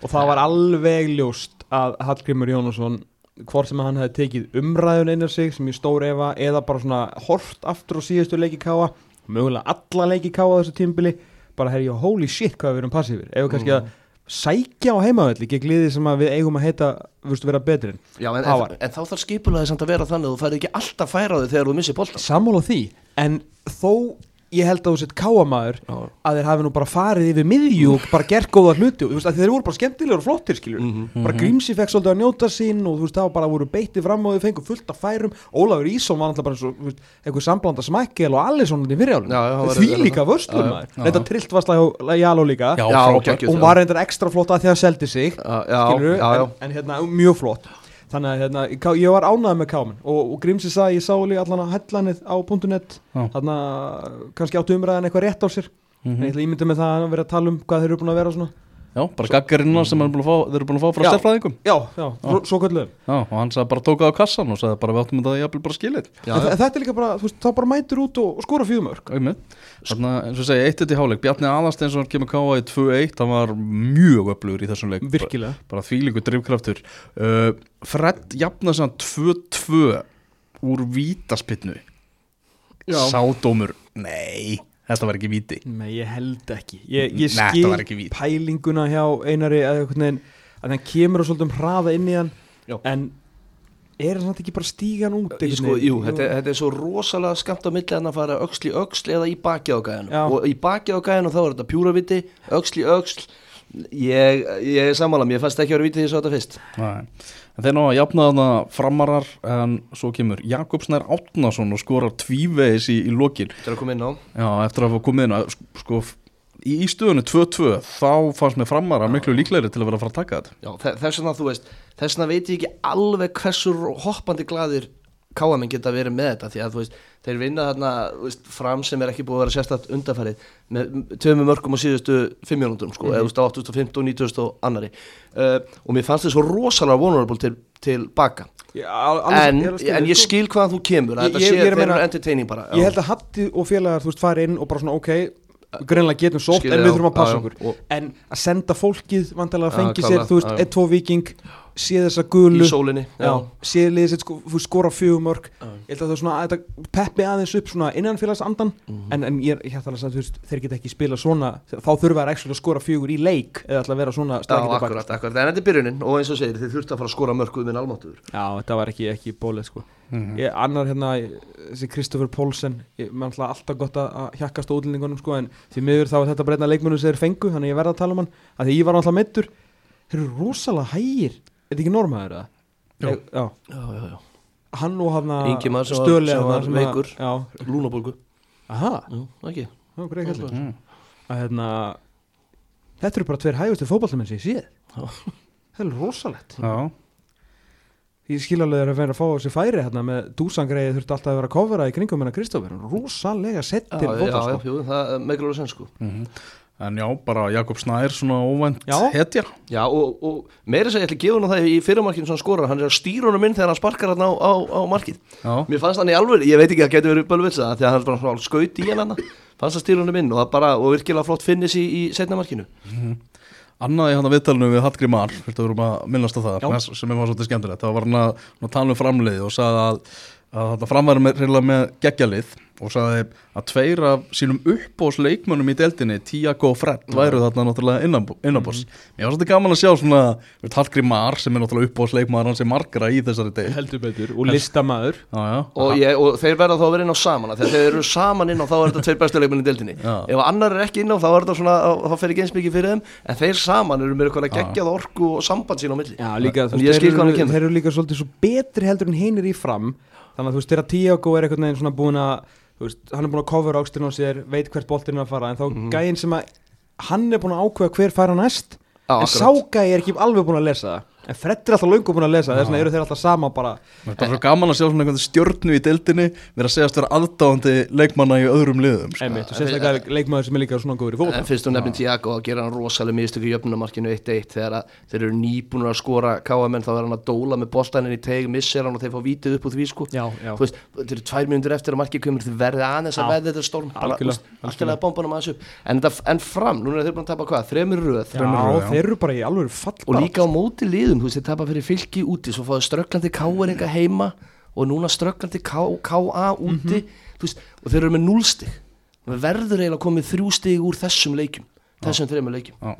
Og það var alveg ljóst að Hallgrímur Jónsson hvort sem hann hefði tekið umræðun einar sig sem í stór efa eða bara svona hort aftur og síðustu leiki káa mögulega alla leiki káa þessu tímbili bara herri, holy shit hvað við erum passífir. Eða kannski að sækja á heimavelli gegn liði sem við eigum að heita vurstu vera betri Já, en, en, en þá þarf skipulaði samt að vera þannig að þú færi ekki alltaf færaði þegar þú missir bólta Sammála því, en þó ég held að þú sett káamæður að þeir hafi nú bara farið yfir miðjú og bara gert góða hluti. Og þú veist að þeir voru bara skemmtilegur og flottir skiljur mm -hmm. bara Grímsi fekk svolítið að njóta sín og þú veist það bara voru beitið fram og þau fengið fullt af færum. Ólafur Ísson var alltaf bara svo, veist, eitthvað samblanda smækkel og allir svona í fyrirjálun því líka vörstlum maður þetta trillt var slæg Jáló líka. Já, og hún var reyndar ekstra flott að því að seldi sig skilur, en, en hérna mjög flott þannig að hérna, ég var ánæðið með kámin og, og Grímsi sagði ég sá líka allan að hellanið á .net. Þannig að kannski áttu umræðan eitthvað rétt á sér. Mm -hmm. en ég ímyndið með það að vera að tala um hvað þeir eru búin að vera svona Já, bara gaggarinnar sem þeir eru búin að fá frá sérfræðingum. Já, já, já. svo kvöldlega Já, og hann sagði bara tókaði á kassan og sagði bara við áttum að það jafnvel bara skilit Þetta er líka bara, þú veist, þá bara mætur út og, og skora fjögumörk Þannig að, eins og segja, eitt eitt í háleik Bjarni Aðarsteinsson kemur káa í 2-1 hann var mjög öflugur í þessum leik. Virkilega. Bara, bara þvílingu drivkraftur uh, Fred jafnaði 2-2 úr vítaspinnu Sádómur, nei Þetta var ekki viti Nei, ég held ekki. Ég, ég skil pælinguna hjá einari að, að hann kemur og svolítið um hraða inn í hann Já. en er það ekki bara stígan út? Sko, jú, þetta, þetta er svo rosalega skamt á milli að fara öxl í öxl eða í baki á gæðinu og í baki á gæðinu þá er þetta pjúra viti öxl í öxl. Ég, ég er sammála, mér fannst ekki að vera viti því að þetta fyrst. Nei En þeir ná að jafna þarna framarar en svo kemur Jakobsnær Átnason og skorar tvívegis í, í lokin. Eftir að koma inn á. Já, eftir að komið inn á. Sko, í stöðunni 2-2 þá fannst mér framar að miklu líklegri til að vera að fara að taka þetta Já, þess vegna þú veist þess vegna veit ég ekki alveg hversu hoppandi gladir káaminn geta verið með þetta því að veist, þeir vinna þarna veist, fram sem er ekki búið að vera sérstaklega undarfærið með töfum mörgum á síðustu fimmjónundum sko, mm -hmm. eða 2015 og 90 og annari uh, og mér fannst þetta svo rosalega vulnerable til, til baka alveg, en, ég en ég sko. skil hvaðan þú kemur að þetta sé að eru entertaining bara já. Ég held að Hatti og félagar þú veist farið inn og bara svona ok greinlega getum sótt en við þurfum að passa okkur en að senda fólkið vantilega að fengi sér þú veist, 1-2 viking sé þessa gulu í sólinni sé liðið sér sko, skora fjögumörk ég held að það er svona að þetta peppi aðeins upp svona innanfélagsandan mm -hmm. en, en ég, hætti alveg að veist, þeir geta ekki spila svona þá þurfa það að skora fjögur í leik eða alltaf vera svona strækjandi bak akkurat, akkurat, en þetta er byrjunin og eins og segir þeir þurfti að fara að skora mörkuð minn almáttuður já, þetta var ekki, ekki bólið sko. Mm -hmm. ég, annar hérna, þessi Kristoffer Pólsen mann hlað alltaf gott að hjakkast á útlendingunum sko en því miður þá er þetta breyna leikmennu sem er fengu, þannig ég verða að tala um hann að því ég var alltaf mittur þeir eru rosalega hægir. Er þetta ekki normaður það? Já. Já. já, já, já. Hann og hann að Ingemar sem var, sem var veikur, lúnabólgu. Aha. Já, ekki. Já, greið heldur. Mm. Að hérna, þetta eru bara tveir hægustu fókballumenn sem ég séð. Já. Það er rosalett. Já. Ég skil alveg að vera að fá þessi færi hérna með dúsangreið þurfti alltaf að vera að kofera í kringum hennar Kristófur. Rosalega settir fókballumenn. Já, já, já, það er meðgláður sen sko. Mm -hmm. En já, bara Jakob Snær svona óvænt hetja. Já, og, og meira þess að ég ætla að gefa hann það í fyrirmarkinu sem hann skorar, hann er að stýra honum inn þegar hann sparkar hann á, á, á markið. Já. Mér fannst hann í alveg, ég veit ekki að það getur verið bölvitsa því að hann er bara skaut í hann fannst að stýra honum inn og, bara, og virkilega flott finnis í, í setnamarkinu mm -hmm. Annaði hann að viðtalinu við Hallgrim Marr, fyrir að við erum að minnast á það já. sem er var svolítið skemmtilegt, þá var hann að, að tala um framleið og sagði að, að þetta framværi með, með geggjalið og sagði að tveir af sínum uppbósleikmönnum í deltinni, Tiago og Fred væru þarna náttúrulega innanbós mm -hmm. mér var svolítið gaman að sjá svona Hallgrim Mar sem er náttúrulega uppbósleikmæður hans er margra í þessari deg heldur betur og listamæður og, ég, og þeir verða þá að vera inn á saman þegar þeir eru saman inn á þá er þetta tveir bestu leikmenn í deltinni já. ef annar er ekki inn á þá er þetta svona þá fer ekki eins mikið fyrir þeim en þeir saman eru með eitthvað geggjað orku og samband sín á milli. Já, líka, þeir, þeir eru líka svolítið svo betri heldur en hinn er í fram þannig að þú veist þegar Tiago er eitthvað svona búin að veist, hann er búin að cover áksturinn á sér veit hvert boltinn er að fara en þá mm -hmm. gæinn sem að hann er búin að ákveða hver fara næst. Já, en ságæði er ekki alveg búin að lesa það en Fred er alltaf laungu búin að lesa þess vegna eru þeir alltaf sama bara. Það er bara svo gaman að sjá svona einhvern stjórnu í deildinni vera að segjast vera aðdáðandi leikmanna í öðrum liðum sko. Einmitt, og sérstaklega leikmanna sem er líka svona góður í fólk En fyrst og nefnum Tiago að gera hann rosalega mistöku í jöfnumarkinu 1-1 þegar þeir eru nýbúinur að skora KMN þá er hann að dóla með bólstænin í teg missir hann og þeir fá vítið upp úr því sko. Já, já. Þú veist, þetta eru tvær mjöndur eftir að markið komur þið verði aðeins að veða þetta storm. Alltaf bombanum aðeins upp. En, en fram, núna er þeir búin að tapa hvað, þremur röð. Þeir bara og líka á móti liðum, þú veist, þeir tapa fyrir fylki úti svo fáðu strögglandi káeringa heima og núna strögglandi ká-a úti mm -hmm. veist, og þeir eru með núlstig verður eiginlega komið þrjú stig úr þessum leikum þessum þrejum leikum Já.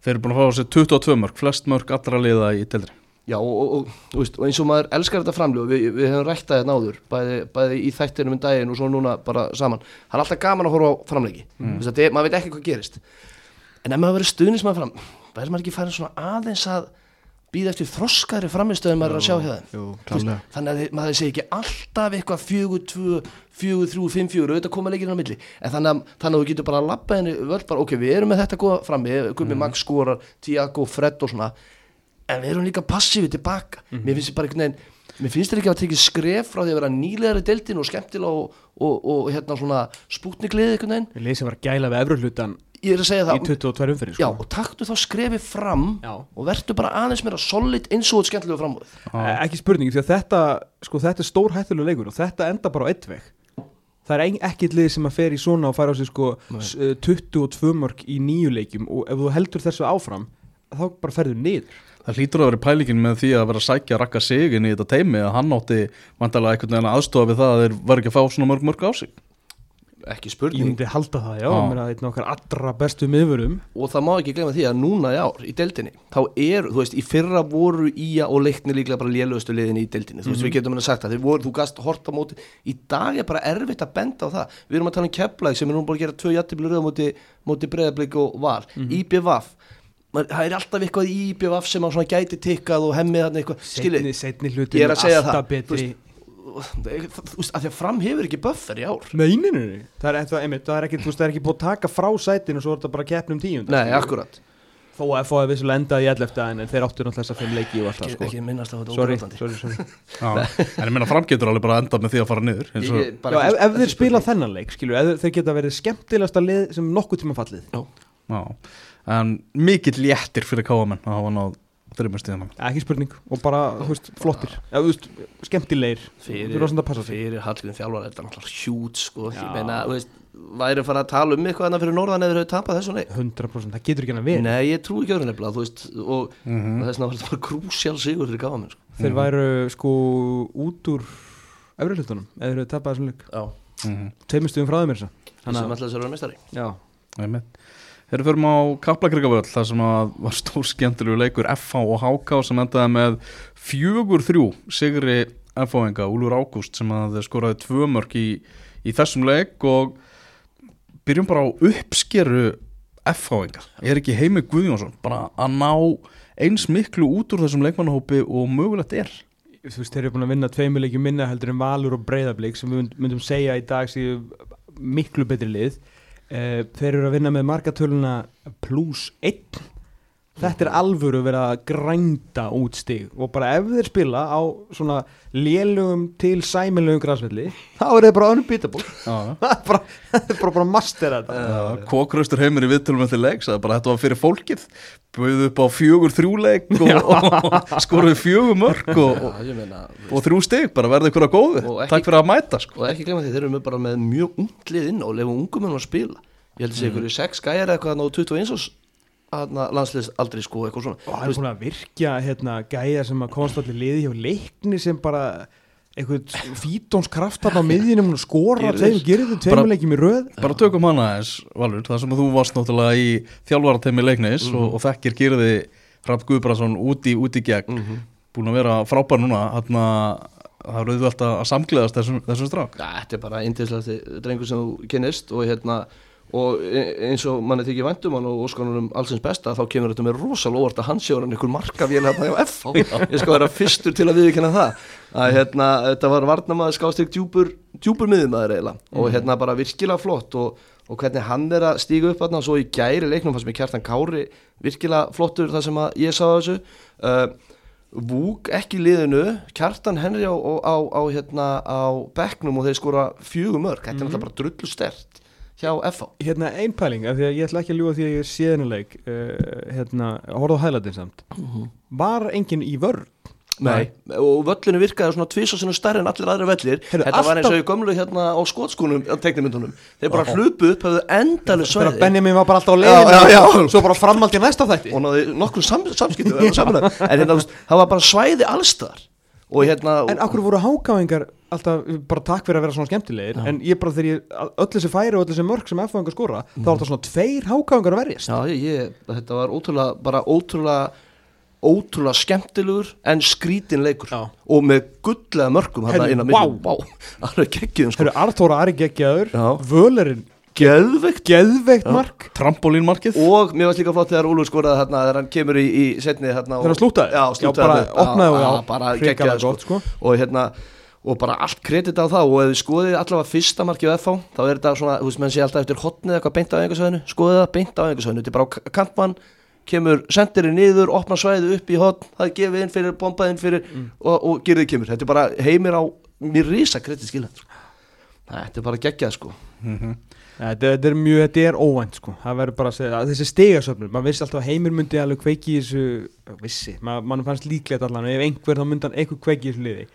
Þeir eru búin að fá sér 22 mörg flest mörg allra liða í tildri Já og, og, og, og eins og maður elskar þetta framljóð við, við hefum ræktað þetta náður bæði, bæði í þættinum um daginn og svo núna bara saman. Það er alltaf gaman að horfa á framleiki. Mm. er, maður veit ekki hvað gerist. En ef maður verið stuðnismæð fram verður maður ekki færa svona aðeins að býða eftir þroskari framistöðum að sjá hjá þeim. þannig að maður segi ekki alltaf eitthvað fjögur, tvö, fjögur, þrjú, fimm, fjögur auðvitað koma leikinu á milli. En þannig að, þannig að þú getur bara að lappa henni völd bara ok, við erum með þetta góða frammi Gummi mm. Max skorar, Tiago, Fred og svona en við erum líka passífið tilbaka. Mm. mér finnst þetta bara einhvern veginn mér finnst þetta ekki að tekið skref frá því að vera nýlegar í deltinn og skemmtilega og, og, og, og hérna svona spútniklið einhvern veginn. Við leysum að vera gæla við efruhlutan ég er að segja það. Í 22 umfyrir sko. já, og taktu þá skrefið fram já. og verður bara aðeins meira solid eins og skemmtilegu framöð e ekki spurningi því að þetta, sko, þetta er stór hættilega leikur og þetta enda bara á ett veg. Það er ekki lið sem að fer í svona og fara á sig sko, 22 mörg í nýju leikum og ef þú heldur þessu áfram þá bara ferður niður. Það hlýtur að vera pælingin með því að vera að sækja að rakka sig inn í þetta teimi að hann átti vantalega einhvern veginn aðstofa við það að þeir var ekki að fá svona mörg mörg á sig ekki spurning. Ég myndi halda það, já, mér að einn okkar allra bestu miðurum og það má ekki glemja því að núna í ár í deildinni, þá er, þú veist, í fyrra voru Ía og Leikni líklega bara lélugustu liðin í deildinni, þú veist, mm -hmm. við getum að sagt að voru, þú gast horta móti, í dag er bara erfitt að benda á það, við erum að tala um keplæg sem er núna bara að gera tvö jættibli röð móti, móti breðablík og val, mm -hmm. IBVF það er alltaf eitthvað í IBVF sem svona gæti tikkað og hemmið þarna eitthvað, skiljið, ég er að segja það. Þú veist, að því að fram hefur ekki buffer í ár. Nei, nei, nei, það er, það, einmitt, það er ekki, þú veist, það er ekki búið að taka frá sætinu og svo er þetta bara keppnum tíund Nei, akkurat. Þó að hefði vissulega endað í 11. en þeir áttu náttúrulega þess að fimm leiki og allt það sko. Ekki minnast á þetta Sorry, sorry, sorry. En ég meina framgetur alveg bara endað með því að fara niður og... Já, ef, ef þeir spila þennan leik, skilju, ef þeir geta verið skemmtilegast að lið sem nokkuð tíma fallið. Já, Já. en mikill léttir fyrir káamenn að hafa náð þreymur stíðan ekki spurning. Og bara veist, flottir. Ja, veist, skemmtilegir. Fyrir, fyrir. Hallgrim þjálfar er þetta náttúrulega hjút sko, ég meina, veist, væri að fara að tala um eitthvað annað fyrir norðan eða þau tapað þessu leik? 100% það getur ekki að vera nei, ég trú ekki að vera nefnilega veist, og mm -hmm. þess vegna var þetta bara krúsjál sigur fyrir gáðamenn sko. þeir mm -hmm. væru sko út úr öfriðlutunum eða þau tapað þessu leik. Mm -hmm. tveimistuðum frá þeim er þess að það er mestari já, ég með Þegar við förum á Kaplakrikavöld þar sem var stór skemmtilegu leikur FH og HK sem endaði með fjögur þrjú Sigri FH-enga, Úlur Ágúst sem að skoraði tvö mörg í, í þessum leik og byrjum bara á uppskeru FH-enga. Er ekki heimi Guðjónsson, bara að ná eins miklu út úr þessum leikmannahópi og mögulegt er. Þú veist, þeir eru búin að vinna tveimileiki minna heldur en Valur og Breiðablík sem við myndum segja í dag séu miklu betri lið þeir eru að vinna með markatöluna plus 1 þetta er alvöru verið að grænda út stig. Og bara ef þeir spila á svona lélugum til sæmilegum græsvelli þá er það bara unbeatable. Það er bara, bara, bara master Kókraustur heimir í viðtölum eftir leik þetta var fyrir fólkið. Búið upp á fjögur þrjúleik og, og skoruði fjögur mörg og, og þrjú steg, bara verði ykkur að góðu. Ekki, takk fyrir að mæta sko. og ekki glemja því þeir eru bara með mjög unglið inn og lefum ungum inn að spila. Ég held að sé ykkur í sex gæjar eitthvað á 21 árs landsliðs aldrei sko eitthvað svona. Og hann er búin að virkja hérna, gæjar sem að konstantli liði hjá leikni sem bara eitthvað fítónskraftar á miðjunum og skora þeim, gerir þeim tveimilegjum í röð. Bara tökum hana eins, Valur, það sem þú varst náttúrulega í þjálfvarateimi leiknis mm -hmm. og, og þekkir gerði Rapp Guðbrandsson úti, úti gegn. Mm -hmm. búin að vera frábær núna hérna það er auðvitað að samgleðast þessum, þessum strák. Ja, Þetta er bara eindislega drengur sem þú kynist og hérna og e- eins og mann er tekið vandum hann og óskanunum allsins besta þá kemur þetta með rosalega óvart að hans sé orðan einhver markavél hérna á F. Ég skal vera fyrstur til að viðkynna það. Að hérna þetta var varnamaður skástrík djúpur, djúpur miðumæður eiginlega. Mm. og hérna bara virkilega flott og, og hvernig hann er að stíga upp hérna og svo í gæri leiknum fannst mér kjartan Kári virkilega flottur það sem að ég sá þessu. Uh, Vúk ekki liðinu. Kjartan Henry á, á, á, á hérna á bekknum og þeir skora fjögumörk, þetta er mm. náttúrulega bara drullu stert hjá FH Hérna einn pæling, af því að ég ætla ekki að ljúa því að ég sé þennuleik uh, hérna, horfðu á hæladin samt. Mhm. -huh. Var enginn í vörð? Nei, Nei, og völlinu virkaði svona tvisa svona stærri en allir aðra völlir Heru, Þetta alltaf... var eins og í gömlu hérna á skótskónum á teknimundunum Þeir bara hlupu upp, hafðu endalega svæði. Þegar Benjamin var bara alltaf á leiðinu Svo bara framald í næsta þætti. Og náðu nokkur sam, samskiptu En hérna, það var bara svæði allstar hérna, En akkur voru hákáingar alltaf bara takk fyrir að vera svona skemmtilegir já. en ég bara þegar ég, öll þessi færi og öll þessi mörg sem F-fangar skora, mm. þá var þetta svona tveir hákáðingar að verjast Já, ég, þetta var ótrúlega, bara ótrúlega ótrúlega skemmtilegur en skrítin leikur já. og með gullega mörgum hérna innan wow. wow. það er geggið sko. Arþóra Ari geggjaður, Völerinn Geðveikt Geðveikt mark Trampolínmarkið Og mér varst líka flott þegar Úlur skoraði hérna Þegar hann kemur í, í setni hérna Þegar hann slútaði Já, slútaði Já, bara opnaði og já Bara geggjaði sko. sko Og hérna og bara allt kredit á það og ef við skoðið allavega fyrsta markið á FH þá er þetta svona, þú veist, menn sé alltaf eftir hotnið eitthvað beint á einhversvæðinu, skoðið það beint á einhversvæðinu þetta er bara kantmann, kemur sendirinn niður, opna svæðið upp í hotn það gefið inn fyrir, bombað inn fyrir mm. og, og gerðið kemur, þetta er bara heimir á mér risa kredit skilja þetta er bara geggjað sko. Mm -hmm. ja, þetta, er mjög, þetta er óvænt sko. Það verður bara að segja, þessi stegasöfnur maður vissi alltaf að heimir myndi alveg kveiki þessu vissi, maður fannst líklegt allan ef einhver þá myndi hann eitthvað kveiki þessu liði.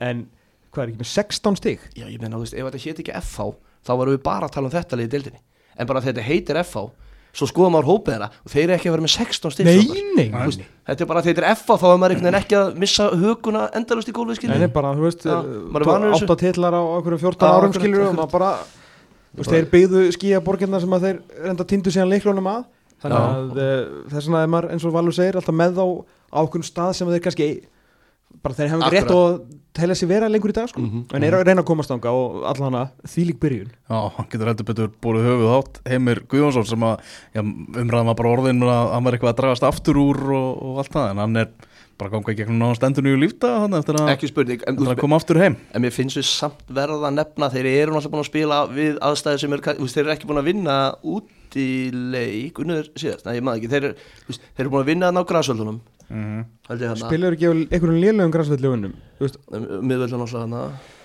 En hvað er ekki með 16 stík Já ég menna, þú veist, ef þetta hétt ekki FH þá varum við bara að tala um þetta liðið dildinni en bara þetta heitir FH svo skoðum maður hópið þeirra og þeir eru ekki að vera með 16 stík Nei, nei, veist, Þetta er bara þetta er FH þá er maður einhvern veginn ekki að missa huguna endalust í gólfið skilur Nei, bara, þú veist, 8 tillar á okkur 14 árum skilur og maður bara Þú veist, þeir byggðu skíaborginna sem að þeir reynda tindu síðan leiklunum að. Þannig að eh, þess bara þeir hefum rétt og telja sér vera lengur í dag sko. mm -hmm. en er að reyna að komast ánga og allan að þýlik byrjun. Já, hann getur heldur betur búið höfuð átt Heimir Guðjónsson sem að umræðum að bara orðin að hann var eitthvað að dragast aftur úr og, og allt það en hann er bara ganga í gegnum náðan stendunni og lífta eftir að, ekki spurning en, að koma aftur heim. en mér finnst við samt verða að nefna þeir eru náttúrulega búin að spila við aðstæði sem er, þeir eru ekki búin að vinna út í leik unnur síðast, næ ég maður ekki þeir, þeir eru búin að vinna það á græsvöldunum mm -hmm. spilaður ekki á einhverjum liðlegum græsvöldunum miðvöldun alltaf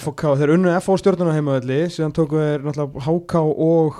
FOK, þeir unnu FO stjórnuna heimavelli síðan tóku þeir náttúrulega HK og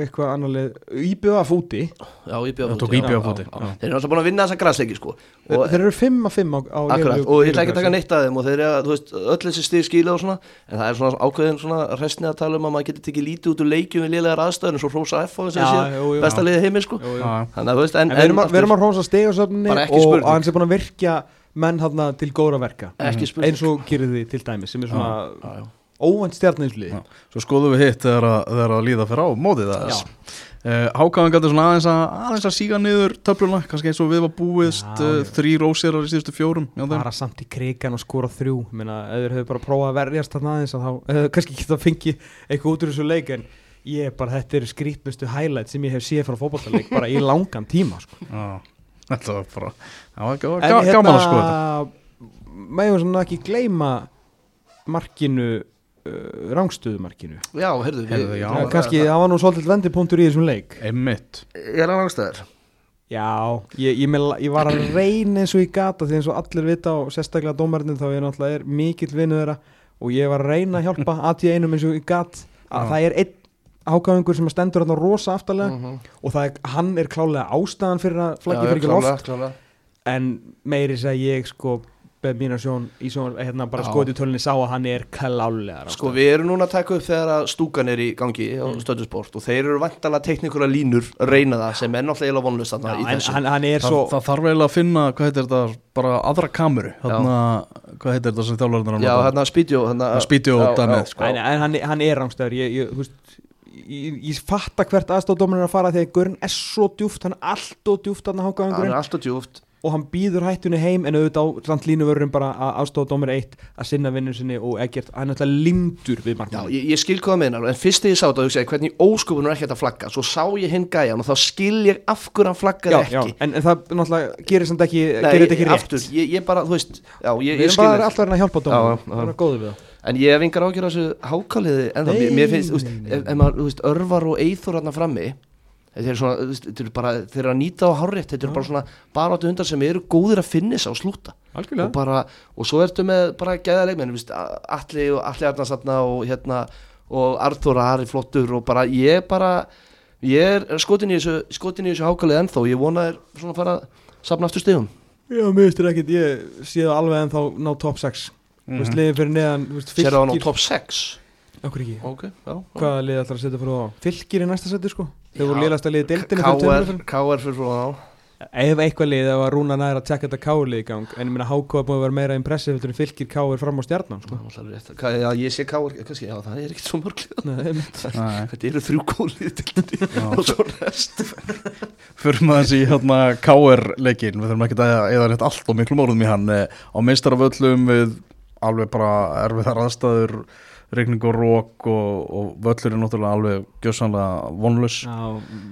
eitthvað annarlið Íbjöða fúti. Já, Íbjöða fúti Þeir eru alltaf búin að vinna þessa græsleiki sko. Þeir, þeir eru 5-5 á, á Akkurat, og ég ætla ekki að taka neitt að þeim og þeir eru, þú veist, öll þessi stíð skíla og svona en það er svona ákveðin svona restni að tala um að maður getur tekið lítið út úr leikjum við liðlegar aðstöðun eins og Rósa F og þessi besta liðið heimil sko. Þannig að þú veist, en Við erum að Rósa stegasöfni og hans er búin að virkja menn til góðra verka. Eins og því til dæmi sem er svona óvænt stjarninsli Svo skoðum við hitt þegar að, þegar að líða fyrir á mótið þess. Uh, Hákáðan gæti svona aðeins að, aðeins að síga niður töfluna, kannski eins og við var búist uh, þrý rósirar í síðustu fjórum bara samt í krigan og skora þrjú. Minna, eða þau bara prófað að verjast þarna aðeins að þá, eða kannski ekki það fengi eitthvað út úr þessu leik en ég bara, þetta er skrítmustu highlight sem ég hef séð frá fókbaltarleik bara í langan tíma sko. Þetta var bara það var gaman að skoða þetta. Mægum svona ekki gleyma markinu uh, rángstöðumarkinu Já, heyrðu, heyrðu já, ja, kannski það var nú svolítið vendipunktur í þessum leik Emmitt Er það rángstöður? Já, ég, ég, með, ég var að reyna eins og ég gata því eins og allir vita og sérstaklega dómarinn þá ég náttúrulega er mikill vinnu þeirra og ég var að reyna að hjálpa að ég einum eins og ég gat að já. það er einn ákvæðingur sem stendur hérna rosa aftalega mhm. og er, hann er klálega ástæðan fyrir að flaggi fyrir ekki loft en meiri segi ég sko að sjón í svona hérna bara skoti tölunni sá að hann er klálega sko við erum núna að taka upp þegar stúkan er í gangi á mm. stöðusport og þeir eru vantala tekníkura línur reyna það sem er náttúrulega vonlust hann, hann, hann er svo það, þarf eiginlega að finna, hvað heitir þetta bara aðra kameru, hérna hvað heitir þetta sem þjálfurinn er að já hérna spídjó spídjó sko. en hann er rángstöður ég, ég, þú veist Ég, ég fatta hvert aðstofdómarinn er að fara að Görn er svo djúft, hann er alltof djúft hann er alltof djúft og hann býður hættunni heim en auðvitað á samt línuvörðum bara að aðstofa dómur eitt að sinna vinnun sinni og ekkert hann er alltaf lindur við markmann Já, ég, ég skil hvað það meinar, en fyrst þegar ég sá þetta og hugsaði hvernig óskupunum er ekki að flagga? Svo sá ég hinn gæjan og þá skil ég af hvernig hann flaggaði ekki. já, en, en það náttúrulega gerir samt ekki, Nei, gerir ekki rétt. aftur, ég, ég bara, þú veist já, Við erum bara alltaf að hjálpa En ég hef yngar ágjör á þessu hákaliði en þá, mér finnst, þú veist, ef maður, þú veist, örvar og eithur hérna frammi Þeir eru, bara, þeir eru að nýta á hárétt, þeir eru bara svona bara áttu hundar sem eru góðir að finna þess á slúta. Og bara, og svo ertu með bara gæða leikmenn, allir og allir Arnarsatna og hérna og Artur Ari flottur og bara ég bara, ég er skotin í þessu skotin í þessu hákalið ennþá, ég vona þeir svona fara að sapna aftur stegum Já, mér veistur ekkert, ég sé það alveg ennþá ná top 6, þú veist, leiðin fyrir neðan Sér það á ná top 6? Okkur ekki? Okay, já, Hvaða lið ætlar að setja fyrir þá? Fylgir í næsta seti sko Þeir voru liðast að liða deildinu K.R. fyrir frá þá Ef eitthvað lið það var rúna næra að tjekka þetta K.R. í gang En ég minna H.K. búin að vera meira impressið Fyrir fylgir K.R. fram á stjarnan sko. Já ég sé K.R. Það er ekkert svo mörglið Þetta eru þrjú gólið Og svo rest Fyrir maður þessi hérna K.R. leikin Við þurfum ekki að eða rétt allt og miklu mórðum í hann eh, Á meistaraföllum við alveg bara erfiðar aðstæður regning og rók og, og völlur er náttúrulega alveg gjössanlega vonlus Já,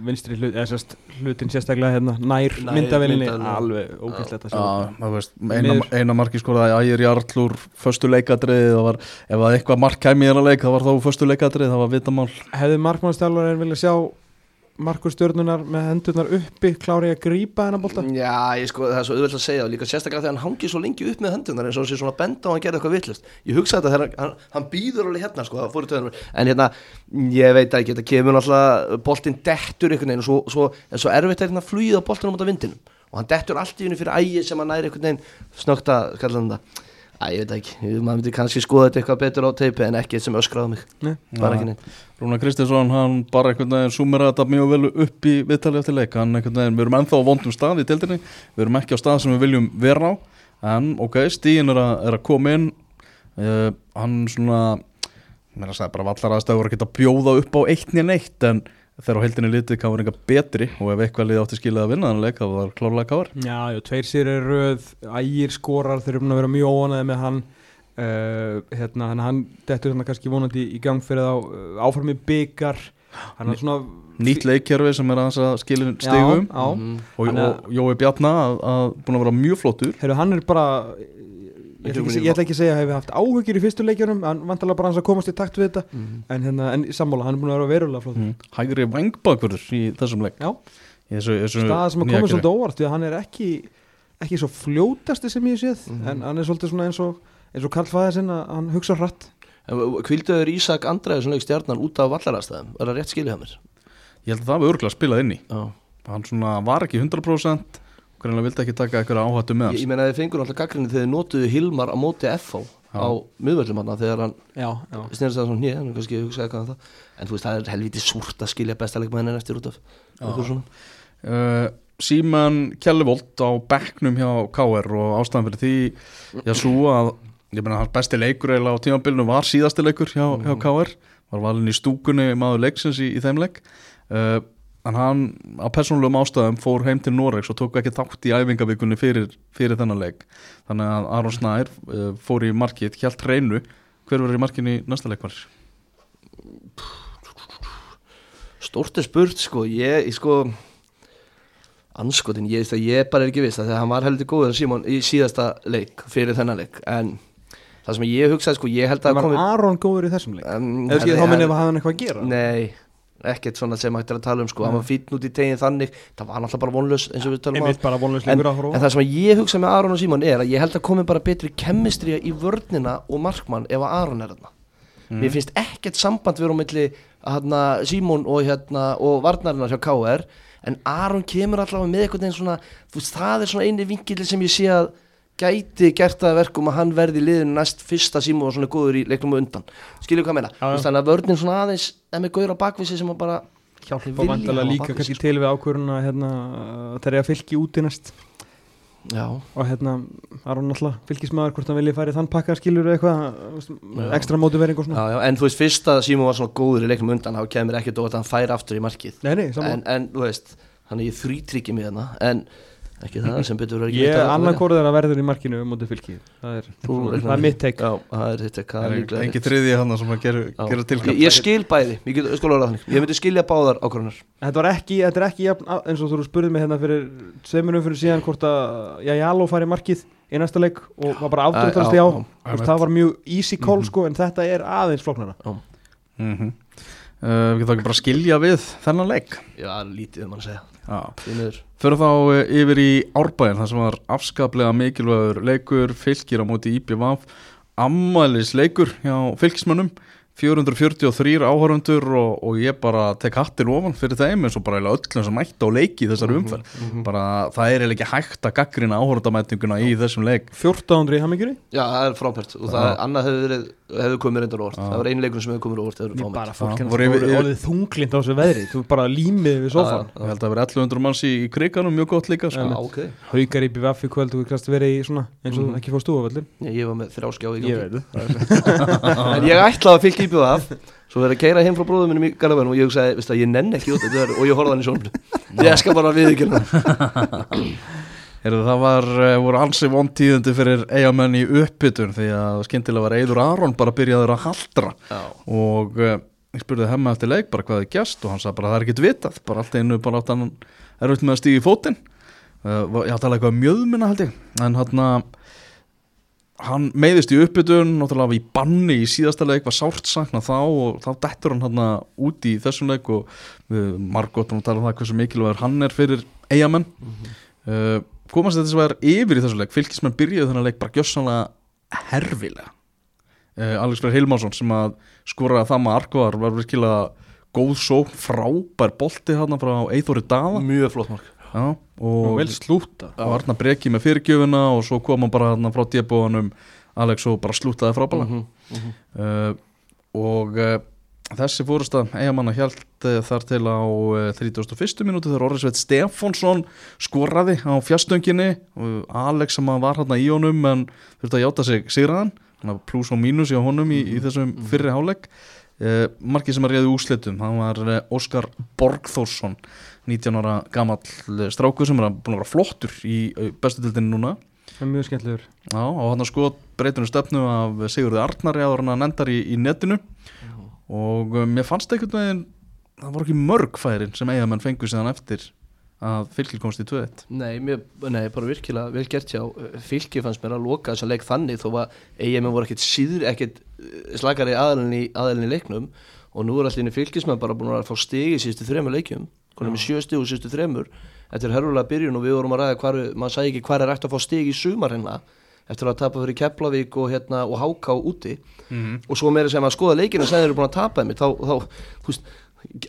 vinstri hlut, eða sérst hlutin sérstaklega hérna nær, nær myndavelinni alveg ógæslegt að sjá. Eina, eina marki skoraði að ægir jarlur förstu leikadrið, það var ef það eitthvað mark kæmi í hérna leik, það var þá förstu leikadrið það var vitamál. Hefði markmannstjálfur en vilja sjá Markur Stjórnunar með hendurnar uppi klári að grípa þennan bólta? Já, ég sko, það er svo auðvitað að segja og líka sérstaklega þegar hann hangið svo lengi upp með hendurnar eins og hann sé svona benda og hann gerði eitthvað vittlust ég hugsaði þetta þegar hann, hann býður alveg hérna sko, en hérna, ég veit ekki þetta kemur náttúrulega boltinn dettur einhvern veginn og svo, svo, svo erfitt er hérna að flýða boltinum út af vindinum. Og hann dettur allt í henni fyrir ægi sem hann næri einhvern veginn snögt að Æ, ég veit ekki, maður myndi kannski skoða þetta eitthvað betur á teipi en ekki sem öskraði mig. Nei. bara ekki neitt. Rúna Kristinsson, hann bara einhvern veginn sumera þetta mjög vel upp í viðtali eftir leik. Hann einhvern veginn, við erum ennþá á vondum stað í deildinni. Við erum ekki á stað sem við viljum vera á. En ok, stíðin er, er að koma inn. Uh, hann svona mér að segja bara vallar aðstæður að geta bjóða upp á eitt nýjan eitt en þegar á heldinni litið káður eitthvað betri og ef eitthvað liði átti skiljaði að vinna þannig að það var klárlega káður Já, já, tveir sér er röð, ægir skorar þeir eru búin að vera mjög óanaði með hann. Uh, hérna, hann dettur hérna kannski vonandi í gang fyrir þá uh, áfram í byggar svona... nýtt leikjörfi sem er að skilja stegum já, já. Mm. og, og Jói Bjarnar að, að búin að vera mjög flottur. Heru, hann er bara ég ætla ekki, ég ætla ekki að segja að hefur haft áhugir í fyrstu leikjörnum hann vantalega bara hans að komast í takt við þetta mm. en, hérna, en sammála, hann er búin að vera verulega flottur mm. Hægri vangbakverður í þessum leik stað sem að koma svolítið óvart því að hann er ekki ekki svo fljótasti sem ég séð mm. en hann er svolítið svona eins og eins og Karl Fæðarsinn að hann hugsa hratt Kvilduður Ísak Andræði svona stjarnan út af vallarastæðum, er það rétt skilja hann mér? Ég held að það var örgulega spilað inn í Já. hann svona var ekki 100% hvernig vildi ekki taka eitthvað áhættu með hans Ég, ég meina þið fengur alltaf gaggrinni þegar þið notuðu Hilmar á móti FH á miðvöldum hann þegar hann snýrst það svona nýja um en þú veist það er helviti súrt að skilja bestaleg með henni eftir út af uh, Síman Kjellivold á bekknum hjá K.R. og ástæðan fyrir því já svo að ég meina hans besti leikur eða á tímabilinu var síðasti leikur hjá, hjá. K.R. var valin í stúkunni maður leiksins í, í þeim leik uh, en hann á persónulegum ástæðum fór heim til Noregs og tók ekki þátt í æfingavíkunni fyrir, fyrir þennan leik þannig að Aron Snær uh, fór í markið helt reynu, hver verður í markinu í næsta leikvar? Stórti spurt sko, ég, ég sko anskotin, ég, ég bara er ekki viss þegar hann var heldur góður Simon í síðasta leik fyrir þennan leik en það sem ég hugsaði sko, ég held að Var komi... Aron góður í þessum leik? Um, Eða skilðið þá minnið að hann eitthvað að gera? Nei ekkert svona sem hægt er að tala um sko, hann var fítn út í tegin þannig. Það var náttúrulega bara vonlös eins og við talum um en, en það sem ég hugsa með Aron og Simon er að ég held að komi bara betri kemistri í vörnina og markmann ef að Aron er þarna. Mm. mér finnst ekkert samband verið á milli hérna, Simon og, hérna, og varnarinnar hjá KR en Aron kemur allavega með eitthvað svona, það er svona eini vingil sem ég sé að gæti gert það verkum að hann verði liðin næst fyrsta símu og svona góður í leiknum og undan. Skilju hvað meina, þannig að vörninn svona aðeins er með góður á bakvísi sem að bara hjálpa vilja vantilega líka kannski til við ákvöruna hérna, það er að fylgi út í næst. Já. og hérna Aron alltaf fylgismæður hvort hann vilja færi þann pakka skilur eitthvað ekstra mótuvering og svona. Já, já, en þú veist fyrsta símu var svona góður í leiknum undan þá kemur ekki dótt að hann færi aftur í markið. Nei, nei, en, en þú veist, hann er í þrýtryggi með hann en ekki það sem betur verið ég annarkorður að verður í markinu um mótið fylki. Það er, það er mitt teik það er þitt teik engi triði hann sem að gera, gera tilkvæmt ég, ég skil bæði, ég, get, ég myndi skilja báðar ákvörðunar þetta ekki, þetta er ekki eins og þú spurðið mig hérna fyrir seminum fyrir síðan hvort að Jáló fari markið í næsta leik og var bara afdrútast í á. Það var mjög easy call mhm. sko en þetta er aðeins floknara mhm. Uh, við getum ekki bara skilja við þennan leik? Já, lítið um að segja. Fyrir þá eh, yfir í Árbæðin þar sem var afskaplega mikilvægur leikur fylgir á móti IPVAF ammælis leikur hjá fylgismönnum 443 áhörundur og, og ég bara tek hattir ofan fyrir þeim eins og bara öllum sem mætti á leiki í þessar mhm, umferð. mm -hmm. bara það er ekki hægt að gaggrina áhörundamætninguna í þessum leik. 1400 í Hammingjuri? Já, það er frábært. Og það er, annað hefur, hefur komið reyndur orð, það var einu leikur sem hefur komið orð það er bara fólk hérna þunglind á þessu veðri, þú bara límið við sofan Ég held að það verið 1100 manns í, í kriganum mjög gott líka sko. okay. Haugar í BVF í kvöld, þú kannst verið í svona eins og mm. ekki á völdin Ég var með þrjáskjá í að í BVF Svo verður að keira heim frá bróðum minnum í Garðabænum og ég hugsaði, veist það, ég nenn ekki út þetta og ég horfði hann í sjónum Ég skal bara við ekki Það var, eh, voru ansi vontíðundi fyrir eigamenn í uppbytun því að skindilega var Eidur Aron bara byrjaður að haldra. Já. og uh, ég spurði hemma eftir leik bara hvað er gæst og hann sagði bara það er ekkit vitað bara allt einu bara átt hann er út með að stíði í fótinn. Ég átti alveg eitthvað mjöðmina held ég. En hann að hann meiðist í uppbytun náttúrulega í banni í síðasta leik var sárt sakna þá og þá dettur hann hann út í þessum leik og við margóttum að tala um það hversu mikilvægur hann er fyrir eigamenn mm -hmm. uh, komast þetta sem var yfir í þessum leik? Fylgismenn byrjuði þennan leik bara gjössanlega herfilega. Uh, Alex Freyr Hilmarsson sem að skora það með arkvar var virkilega góð svo frábær bolti hann frá Eithóri Dava mjög flott mark Já, og vel slúta og Arna breki með fyrirgjöfuna og svo kom hann bara frá djebóðanum Alex og bara slútaði frábæla uh -huh, uh -huh. uh, og þessi fórasta eigamanna held uh, þar til á 31. minúti þegar Orrisveit Stefánsson skoraði á fjastönginu Alex sem var hérna í honum en þurfti að hjáta sig sigraðan pluss og mínus í honum í, í mhm, þessum mhm. fyrri háleg markið sem er reyði úslitum hann var Óskar Borgþórsson 19 ára gammal stráku sem er búin að vera flottur í bestu tildinu núna. Það er mjög skemmtilegur. Já, og hann har sko breytunum stefnu af Sigurði Arnari áður hann að nendar í, í netinu. Já. og mér fannst einhvern veginn það voru ekki mörg færin sem eigamenn fengur síðan eftir að fylgir komst í 2-1 Nei, mér, nei, bara virkilega vel gert hjá fylgir fannst mér að loka þess að leik þannig þó að eigamenn voru ekkert síður ekkert slakari aðalinni í leiknum. Og nú er allir fylgismenn bara búin að fá stegi í síðustu þrema leikjum konum með sjö steg og síðustu þremur. Þetta er herrulega byrjun og við vorum að ræða hvar, maður sagði ekki hvað er eftir að fá steg í sumar hérna eftir að tapa fyrir Keflavík og, hérna, og Háká úti. Mm -hmm. og svo meira sem að skoða leikinu segja þeir eru búin að tapa þá, þá, þú veist,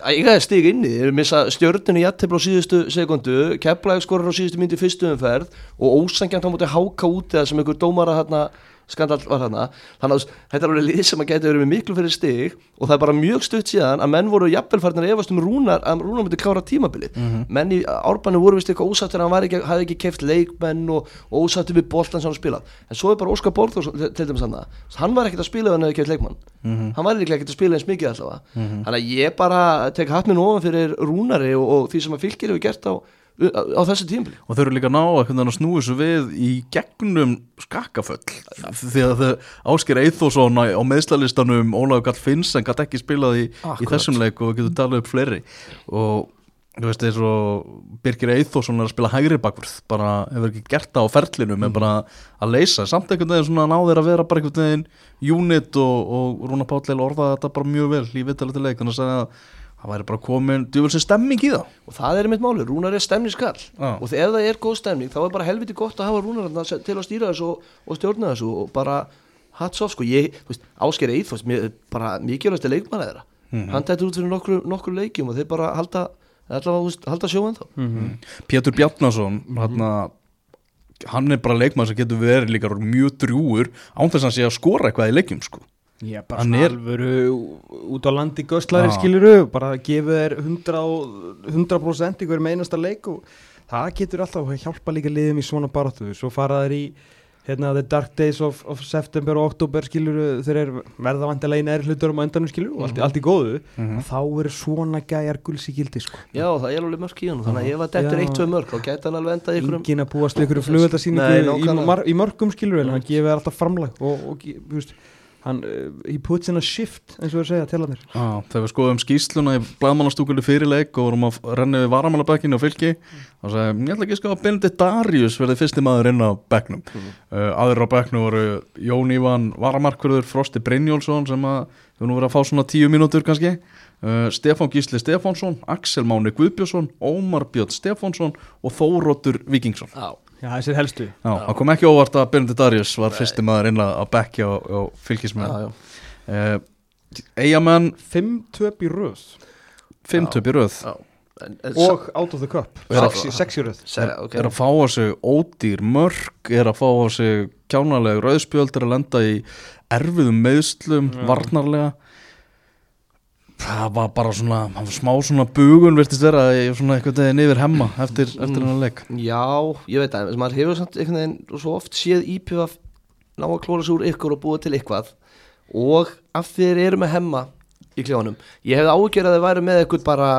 ég hef stig inni þeir missa stjörnunni jættibla á síðustu sekundu, Keflavík skorur á síðustu myndi fyrstu umferð og ósangjan þá mútið Háká úti það sem einhver dómara hérna skandal var þarna þannig að þetta er alveg lið sem að geta verið með miklu fyrir stig og það er bara mjög stutt síðan að menn voru jafnvelfarnir efast um rúnar að rúnar myndi klára tímabilið mm -hmm. menn í árbænu voru vist eitthvað ósattur að hann ekki, hafði ekki keft leikmenn og, og ósattur við boltan sem hann spilað en svo er bara Óskar Borður til dæmis hann hann var ekkert að spila ef hann hefði keft leikmann mm -hmm. hann var ekkert að spila eins mikið allavega mm -hmm. þannig að ég bara tek hatt minn ofan fyrir rúnari og, og á þessu tímpli og þau eru líka ná að snúi svo við í gegnum skakkaföll. Því að ásker Eithosson á meðslalistanum Ólaug Gall Finnsen gæti ekki spilað í, í þessum leik og við getum talað upp fleiri. Og þú veist eins og Birgir Eithosson er að spila hægri bakvörð bara hefur ekki gert það á ferlinu mm. bara að leysa. Samt einhvern veginn svona náðir að vera bara einhvern veginn unit og, og Rúna Páll orðaði þetta bara mjög vel í vittaliti leik þannig að það væri bara komin djúvel sem stemming í það og það er mitt máli, Rúnar er stemningskall. Og ef það er góð stemning þá er bara helviti gott að hafa Rúnar til að stýra þessu og, og stjórna þessu og bara hats off sko, ég, þú veist, Ásker Eithfoss bara mikilvægst er leikmann eða mm -hmm. hann tættur út fyrir nokkur, nokkur leikjum og þeir bara halda, halda sjóðan þá. Mm -hmm. Pétur Bjarnason mm -hmm. hann er bara leikmann sem getur verið líka mjög drúur án þess að hann sé að skora eitthvað í leikjum sko Já, bara svona er... alvöru út á landi göstlari skiluru, bara gefa þér 100%, 100 ykkur með einasta leik og það getur alltaf að hjálpa líka liðum í svona baráttu. Svo fara þær í hérna, the dark days of, of september og oktober skiluru, þeir eru verða vantilega í næri hlutur um öndanum skiluru og allt, mm -hmm. allt í góðu. Mm -hmm. þá eru svona gæjar gulls í gildi sko. Já, það er alveg mörk í hann þannig að ef það dettur eitt, tvei mörk og gæta hann alveg endað ykkur Engin að búast ykkur flugöldarsýningu í, í mörgum skiluru en hann gefur alltaf framlag og, og, og hann, he puts in a shift eins og við segja til hann ah, þegar við skoðum skýsluna í bladmannastúkulu fyrirleik og vorum að renna við varamannabækinu og fylgi þá sagðum ég ætla ekki að skoða Benedikt Darius verði fyrsti maður inn á bæknum mm. uh, aður á bæknu voru Jón Ívan Varamarkverður, Frosti Brynjólfsson sem að við nú verðum að fá svona tíu mínútur kannski. Uh, Stefán Gísli Stefánsson Axel Máni Guðbjörnsson Ómar Björn Stefánsson og Þóróttur Vikingsson Já Já, þessir helstu. Já, það kom ekki óvart að Björndi Darjus var fyrsti maður inn að bekja og, og fylgismenn. Uh, Eyjamenn 5-2 í röð. 5-2 í röð. Já. og out of the cup. 6 í röð. Okay. er að fá á sig ódýr mörg er að fá á sig kjánalega röðspjöld er að lenda í erfiðum meðslum, já. varnarlega það var bara svona, var smá svona bugun virtist vera, svona eitthvað deginn yfir hemma eftir, eftir mm. hennar leik. Já, ég veit að, maður hefur svona einhvern veginn svo oft séð ípjöf ná að klóra sér úr ykkur og búa til eitthvað. Og af því þeir eru með hemma í kljónum, ég hefði ágjörð að þeir væri með eitthvað bara,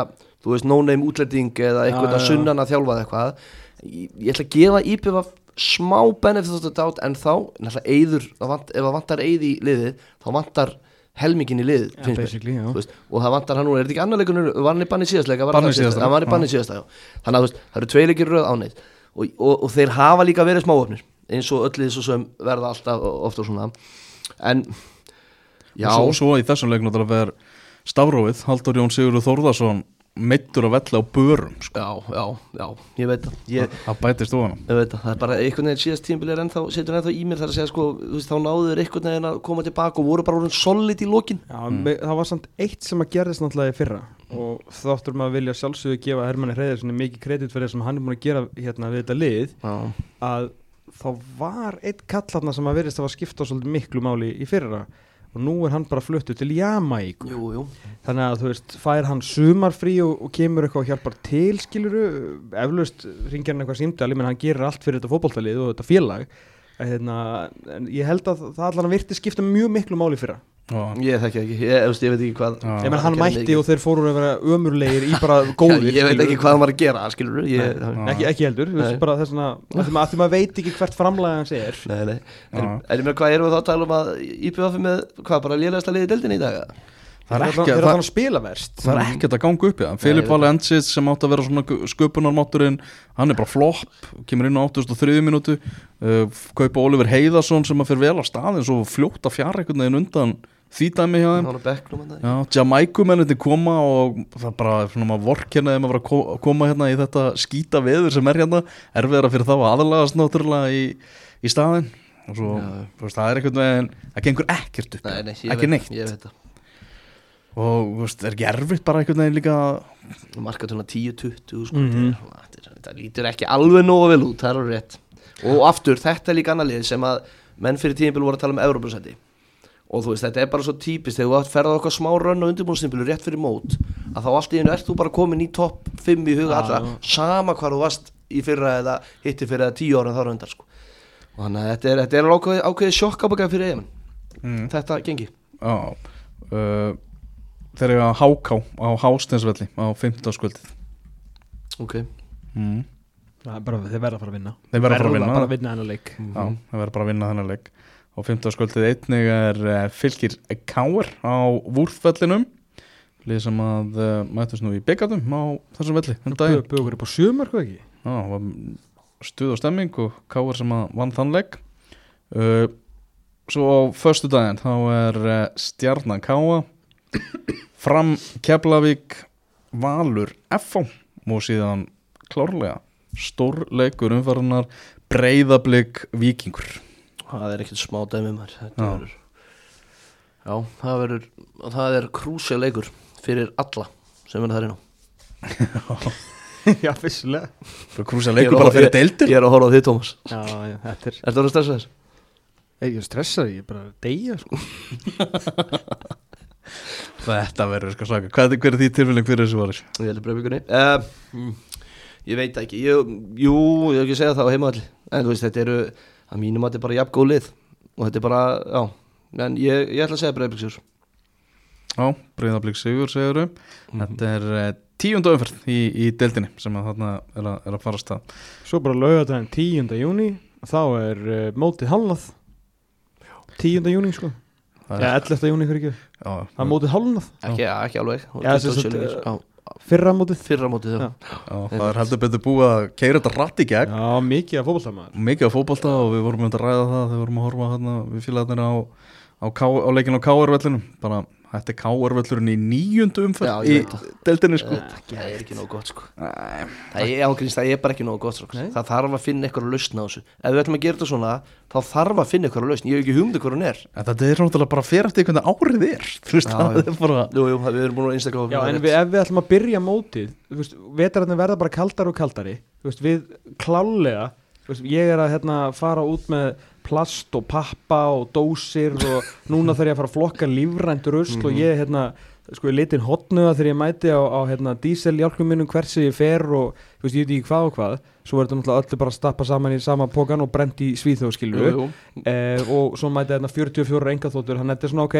þú veist, no-name útlæting eða eitthvað að sunnan að þjálfa eitthvað. Ég, ég ætla að gefa ípjöf smá benefit of the doubt en þá, náttúrulega eyður, ef það vantar eyð í liðið, þá vantar helmingin í lið ja, og það vantar hann nú, er þetta ekki annar leikunur var hann í banni síðastleika í þannig að það eru tvei leikir rauð áneitt og, og, og þeir hafa líka verið smáöfnir eins og öll þessu sem verða alltaf ofta svona. En já og svo, svo í þessum leiknum það verður Stafróið, Haldur Jón Sigurður Þórðarsson meittur að vella á börum sko. Já, já, já, ég veit það Það bætist ofan Ég veit það, það er bara einhvern veginn síðast tímbil er ennþá, setur ennþá í mér þar að segja sko, þú veist, þá náður einhvern veginn að koma tilbaka og voru bara orðin solid í lokin Já, mm. það var samt eitt sem að gerðist náttúrulega í fyrra og þáttur maður vilja sjálfsögðu gefa Hermanni Hreiðar mikið kredit fyrir það sem hann er búin að gera hérna við þetta lið já. að þá var eitt kallarna sem að verðist að skipta svolítið miklu máli í fyrra og nú er hann bara fluttu til Jamaica þannig að þú veist, fær hann sumarfrí og, og kemur eitthvað og hjálpar til skiluru, eflaust ringir hann eitthvað símdali, menn hann gerir allt fyrir þetta fókbóltalið og þetta félag. Hérna, ég held að það allan virti skipta mjög miklu máli fyrra Ó. ég þekki ekki, ég, ég, ég veit ekki hvað ég menn hann mætti og þeir fóru að vera ömurlegir í bara góðir ég veit ekki hvað hann var að gera skilur, ekki, ekki heldur bara þess að því maður veit ekki hvert framlega hans er. Nei, nei. er, er ég með hvað erum við þá að tala um að íbjöða með hvað bara lélægast að leiði deldin í dag það er ekki það, það, það, það er ekkert að ganga upp í það. Filip Valensis sem átt að vera svona sköpunarmátturinn hann er bara flopp, kemur inn á 803 minútu uh, kaupa Oliver Heiðarsson sem að fyrir vel á staðin svo fljótt að fjara einhvern veginn undan því dæmi hjá þeim. Jamaikumennir koma og það bara svona maður vorkjana þegar maður var að koma hérna í þetta skýta veður sem er hérna. Erfiðara fyrir þá aðalagast náttúrulega í, í staðin og svo, veist, það er einhvern veginn það gengur ekkert upp, nei, nei, ekki veit, neitt. og veist, er ekki erfitt bara einhvern veginn líka markatuna 10-20 sko, mm -hmm. það lítur ekki alveg nógu vel út, það er rétt. Og aftur, þetta er líka annar lið sem að menn fyrir tímbil voru að tala um Európa-sæti og þú veist, þetta er bara svo típist þegar þú ferðar okkar smá rönn og undirbúinstimplu rétt fyrir mót, að þá allt í hennu ert þú bara komin í topp 5 í huga allra, sama hvað þú varst í fyrra eða hitti fyrir eða 10 ára þá röndar sko og þannig að þetta er, þetta er ákveði, ákveði sjokkabakað fyrir eigin mm. þetta gengi Já uh, Þeir eru að háká á Hásteinsvelli á 15. skvöldið Ok mm. bara, Þeir verða að fara að vinna Þeir verða að fara að vinna, að vinna þennan leik mm -hmm. Já, þeir verða bara að vinna þennan leik á 15. skvöldið einnig er uh, fylgir Káur á Vúrfvellinum Lýð sem að uh, mætast nú í byggandum á þessum velli Bögur upp á sjömar, hvað ekki? Já, stuð og stemming og Káar sem að vann þannleik uh, svo á förstu daginn þá er Stjarnan Káa fram Keflavík Valur F.O. og síðan klárlega stórleikur umfaranar breyðablík vikingur það er ekkert smá dæmi maður. Já. já, það verður það er krúsja leikur fyrir alla sem er það inn á. Já, fyrstulega Krúsa leikur bara fyrir deildir Ég er að horfa á því, Tómas Já, já, þetta er Er það að stressa þess? Ég er stressað, ég er bara að deyja sko. Þetta verður sko svaka. Hvað er því tilfélning fyrir þessu varis? Ég heldur breyfíkunni uh, mm, Ég veit ekki. Ég, Jú, ég hef ekki segjað það á heimaðalli En þú veist, þetta eru að mínum að þetta er bara jafn góð lið. Og þetta er bara, já. En ég, ég ætla að segja breyfíksjúr Já, breyðablík sigur, segur mm -hmm. Þetta er uh, tíundu umferð í, í deildinni sem að þarna er að, er að fara stað Svo bara laugadaginn tíunda júni þá er uh, mótið halnað tíunda júni sko. Eða 11. júni fyrir ekki. Það er mótið halnað ekki, ekki alveg. Já, uh, fyrra mótið. Fyrra mótið já. Já, það er heldur betur búið að keira þetta rætt í gegn. Já mikið af fókbalta mikið af fókbalta og við vorum að ræða það þegar við vorum að horfa hérna, við fylgjaðum á, á, á leikinu á K.R.vellinum bara Þetta er káarvöllurinn í nýjundu umfætt í deltinni sko. Það er ekki nógu gott sko. Það er ágrínst, það er bara ekki nógu gott sko. Nei. Það þarf að finna eitthvað að lausna á þessu. Ef við ætlum að gera þetta svona, þá þarf að finna eitthvað að lausna Ég hef ekki humdið hvað hún er. En Þetta er náttúrulega bara að fyrir eftir hvernig árið er. Þú veist, það er bara Jú, jú, við erum búin að einstaklega Já, en við, ef við ætlum að byrja mótið Vetararnir verða er plast og pappa og dósir og núna þarf ég að fara að flokka lífrænt röst mm -hmm. og ég hérna sko ég litin hotnuða þegar ég mæti á, á hérna díseljálkum minnum hversi ég fer og ég veit ekki hvað og hvað. Svo verður þetta náttúrulega öllu bara að stappa saman í sama pókan og brent í svíþjóð skilju eh, og svo mæti þetta 44 engaþóttur að þetta er svona ok,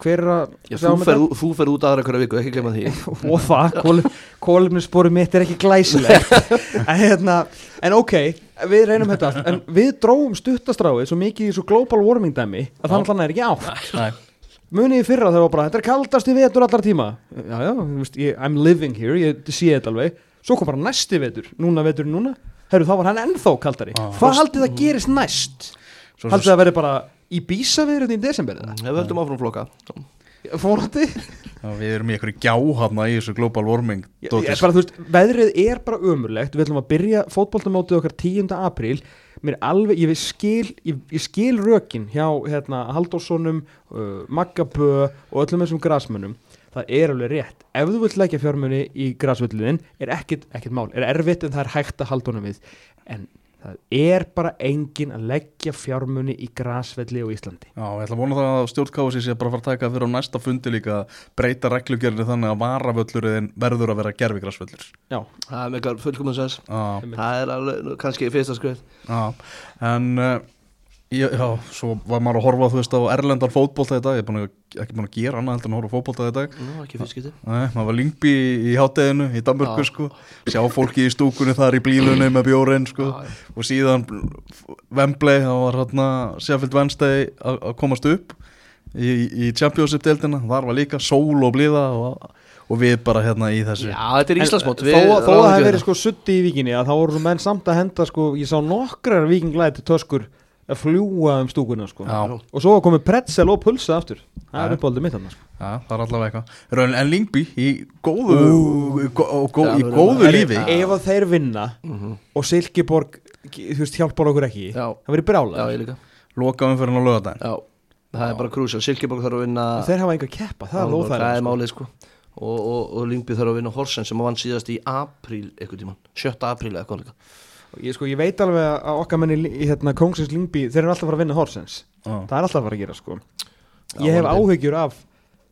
hver er að Já, þú, fer, þú fer út aðra hverja viku, ekki glemja því. Og það, kólumnisspori mitt er ekki glæsilegt. En, hérna, en ok við reynum þetta allt en við dróum stuttastráið svo mikið í svo global warming dæmi að þannig að það er ekki átt. Munið í fyrra þegar það var bara þetta er kaldast í vetur allar tíma. Já já, ég, I'm living here, ég sé þetta alveg. Svo kom bara næsti vetur, núna vetur núna. Heru, þá var hann ennþá kaldari. Ah. hvað haldið það gerist næst? Haldið það verið bara í bísaviðurinn í desember við höldum áfram floka fórhandi við erum í einhverju gjáhafna í þessu global warming ég, ég, bara, veist, veðrið er bara umurlegt við ætlum að byrja fótballtamótið okkar 10. apríl. Alveg, ég, skil, ég skil rökin hjá hérna, Haldóssonum uh, Magabö og öllum þessum grasmönnum. Það er alveg rétt. Ef þú vilt leggja fjármunni í grasvöldluðin er ekkit, ekkit mál, er erfitt en það er hægt að halda honum við. En það er bara engin að leggja fjármunni í grasvelli á Íslandi. Já, ég ætla að vona það að stjórnkási sé bara að fara að taka fyrir á næsta fundi líka breyta reglugjörni þannig að varavöllurinn verður að vera gerfi grasvellir Já, það er meðgar fullkominn sæs það er alveg kannski fyrsta skrið Já, en uh, Já, svo var maður að horfa þú veist á Erlendar fótbólta í dag, ég er búin að, ekki búin að gera annað heldur en að horfa fótbólta í dag. Nú, ekki fyrstskipti. Nei, maður var lingbi í, í hátteginu í Danmörku sko, sjá fólki í stúkunni þar í blílunni með bjórin sko. Já, og síðan Vembley, þá var hérna Sheffield Wednesday að komast upp í, í Championship-deildina þar var líka sól og blíða og, og við bara hérna í þessu. Já, þetta er Íslandsmót Þó að það hefði verið sko sutti í vikinni að þá voru menn samt að henda sko, ég sá nokkrar vikinglæti töskur að fljúa um stúkuna sko. og svo komið pretzel og pulsa aftur það er uppáldið mitt hann sko. Já, það er allavega eitthvað En Lingby í góðu, Ú, gó, gó, í góðu lífi Ef að þeir vinna uh mhm. -huh. og Silkeborg hjálpar okkur ekki Já. það verður brála Loka umfyrir á lögadagin Já það er bara krúsjál, Silkeborg þarf að vinna þeir hafa einhver keppa, það er það er sko. málið sko og, og, og Lingby þarf að vinna Horsen sem vann síðast í apríl eitthvað tíman, 7. apríl eitthvað líka ég, sko, ég veit alveg að okkar menni í hérna, Kongsins Lingby, þeir eru alltaf að fara að vinna Horsens. Ah. það er alltaf að fara að gera sko. Ég hef áhugjur af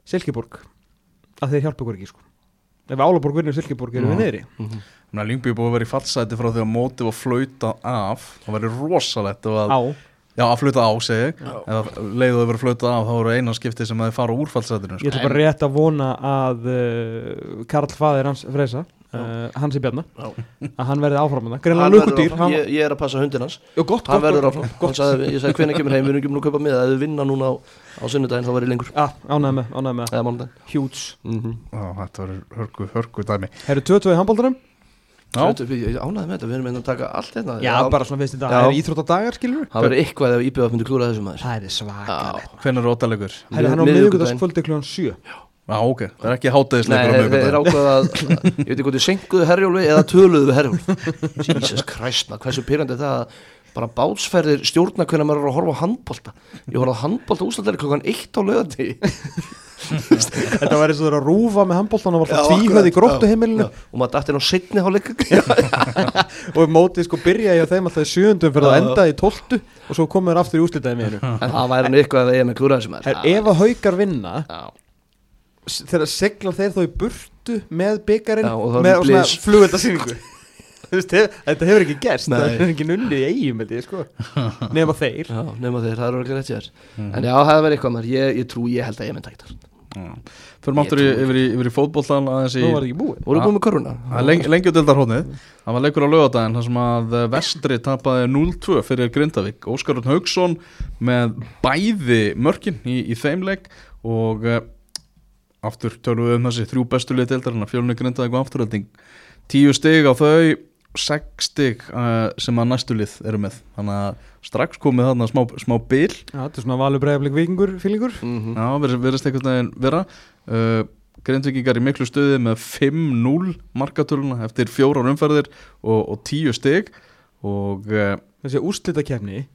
Silkeborg að þeir hjálpa okkur ekki sko. Ef Álaborg vinnur Silkeborg erum við neyri mm -hmm. Lingby er búið að vera í fallsæti frá því að mótið var flauta af. Það væri rosalegt að Já, að fluta á segi eða leiðu þau verið að fluta á þá eru eina skipti sem að þið fara úr fallsætinu Ég ætla bara rétt að vona að uh, Karl Fadir hans freysa uh, hans í björna að hann verði áfram með það Greinlega lukutýr hann... ég, ég er að passa hundin hans. Jó, gott, hann gott, verður áfram. gott. Sagði, Ég sagði hvernig kemur heim, við erum ekki múin að köpa með það ef við vinna núna á, á sunnudaginn þá verður lengur. Ah, Ánæg með, ánæg með. Hjúts. Þetta verður hörku, hörku dæmi. Herru 22 í handbóldurum Ég ánaði með þetta, við erum einnig að taka allt hérna. Já, já. bara svona fyrst í dag, það er íþróttadagar, skilur Það verður eitthvað ef íbjöða myndi klúra þessum Það er svakalegt. Hvernig er ótalegur? Það er hann á miðugudagskvöldi klúan 7 Já, ok, það er ekki hátæðislegur Nei, þeir ákveð að, ég veit ekki hvort þið senkuðu herjólfi eða töluðu herjólfi. Jesus Christ, maður, hversu pyrrandi það að bara bátsferðir stjórna hvernig maður er að horfa á handbólta Ég horfa á handbólta úslandari klokkan 1 á lögati Þetta var eins og það er að rúfa með handbóltan og var alltaf tvíhauð í gróttu heimilinu og maður dætti inn á setni hálfleik. Og mótið sko byrjaði á þeim alltaf í sjöndum fyrir að enda í tóltu og svo komur aftur í úslitaði með hennu En það væri nýtt að það er með klúraði þegar segla þeir þá í burtu með byggarinn með flugveldasýningu Þetta hefur ekki gerst, það er ekki nunni í eigum sko. nema þeir. Já, nema þeir, það eru ekki rétt sér mm. en já, það verður eitthvað mér, ég, ég trú, ég held að ég mynd að geta Fyrir máttur yfir í, í fótbolltan aðeins í Nú var það ekki búið. Voru búið með koruna? Leng, Lengjadildar hóðnið Það var leikur á lögadaginn þar sem að Vestri tapaði 0-2 fyrir Grindavík. Óskarun Haugsson með bæði mörkin í, í þeimleik og uh, aftur tölum við um þessi þrjú bestulegi dildar fjölunni Grindavík og afturölding tíu stig á þau 6 stig uh, sem að næstulið eru með. Þannig að strax komið þarna smá, smá bil. Já, þetta er svona valur bregðarleik vikingur fílingur. Mm -hmm. Já, verðist einhvern veginn vera. Uh, Grindvikingar í miklu stöði með 5-0 markatöluna eftir fjórar umferðir og, og 10 stig. Og uh, þessi úrslitakefni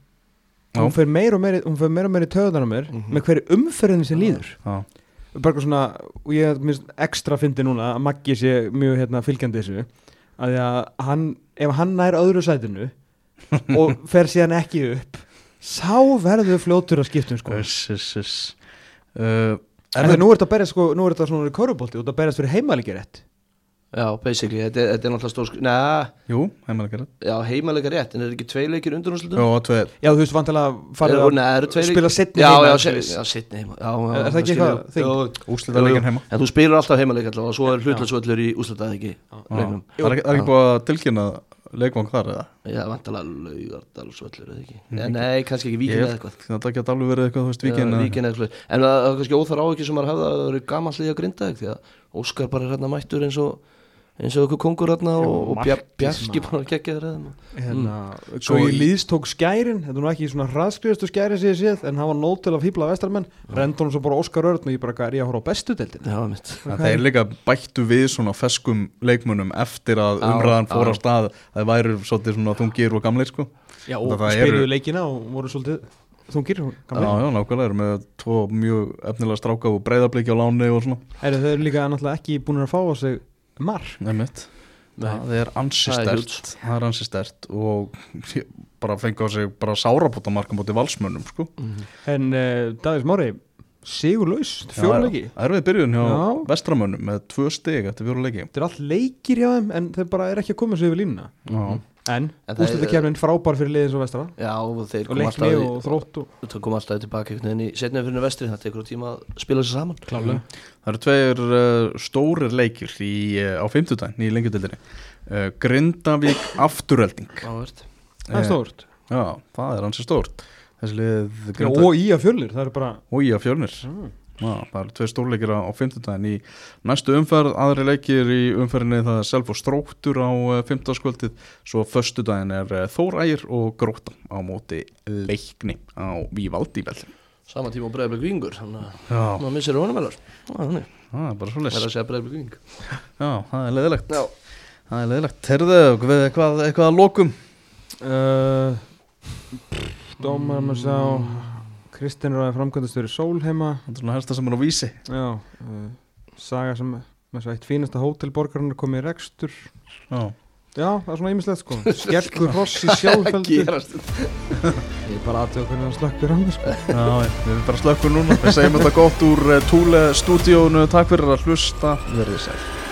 hún fer meir og meir hún fer meir og meir í töðunar mér mm -hmm. með hverju umferðin sem líður. Já bara svona, og ég er ekstra fyndi núna að Maggi sé mjög hérna, fylgjandi þessu að, að hann, ef hann nær öðru sætinu og fer síðan ekki upp sá verður fljótur að skiptum sko. Uh, en það nú er þetta að berja sko, nú er þetta svona í korubólti og þetta berjast fyrir heimalíkir rétt Já, basically, þetta, þetta er náttúrulega stór Næ, Jú, heimalega rétt Já, heimalega rétt, en er ekki tvei leikir undur úrslutum? Já, tveir. Já, þú veist vantilega farið að spila setni heima Já, já, setni heima. Er það ekki eitthvað þing? Úrslutaleikin heima. En þú spilur alltaf heimalega allavega og svo er hlutlagsvöllur í úrslutað ekki? Það er ekki búið að tilkynna leikvang þar eða? Já, vantilega laugardalsvöllur eða ekki? Nei, kannski ekki víkin eða eitthvað. Það er ekki alveg verið eitthvað, þú veist, víkin eða En það er kannski óþar áhugir sem maður hefða að það eru gammal líka grinda því að Óskar bara hérna mættur eins og eins og okkur kongur hérna og, og Bjarki bara geggja þér hérna, mm. Svo í líðst tók skærin þetta er nú ekki svona hraðskriðastu skærin sem ég séð en hann var nót til að fýbla vestarmenn rendunum svo bara Óskar Örn og ég bara er ég að horfa á bestu deildin Það er líka bættu við svona feskum leikmunum eftir að umræðan fór á stað. Það væri svolítið svona þungir og gamleir sko. Já og spiluðu leikina og voru svolítið þungir Já, já, nákvæmlega, erum með tvo mjög efnilega stráka og breyðabliki á láni og svona Mark. Það er ansi stert það er ansi stert og bara fengið á sig bara sárapóta marka motið valsmönnum sko. mm -hmm. en uh, eh, Davíð Smári sigurlaus, fjórleiki erfið byrjun hjá já. vestramönnum með tvö steg eftir fjórleiki þetta er allt leikir hjá þeim en þeir bara er ekki að koma sér yfir línuna. Já En, en úslutakefnin frábær fyrir liðins og vestra Já, og þeir kom alltaf og þrótt og... Það kom alltaf tilbaka í setnið fyrir vestri það tekur tíma að spila þessu saman. Klálega. Það eru tveir uh, stórir leikir í, uh, á 50 daginn í lengjadildinni uh, Grindavík afturölding Það er stórt. Já, það er hansi stórt. Þessi lið Já, og í að fjölnir, það er bara og í að fjölnir. Mm. Já, það eru tvei stórleikir á, á 15. í næstu umferð, aðri leikir í umferðinni það er self og stróktur á 15. Eh, skvöldið, svo förstu daginn er eh, Þórægir og Gróta á móti leikni á Vívaldi Sama tíma á Breðberg Vingur þannig að maður missir honumvelar það er bara svo les það er að segja Breðberg Ving Já, það er leðilegt það er leðilegt, terðu eitthvað, eitthvað að lokum? Uh, Dómar maður sá Kristinn Ræði framkvæmdastöru Sólheima. Þetta er svona helsta sem er á vísi. Já, uh, saga sem með svo eitt fínasta hótelborgarinn er komið í rekstur. Já. Já, það er svona ímislegt sko. Skelkur Ross í sjálfveldu Ég er bara aðtöða hvernig það slökkur á mig sko. Já, við erum bara slökkur núna. Við segjum þetta gott úr uh, Túle stúdíónu Takk fyrir að hlusta. Verðið sæl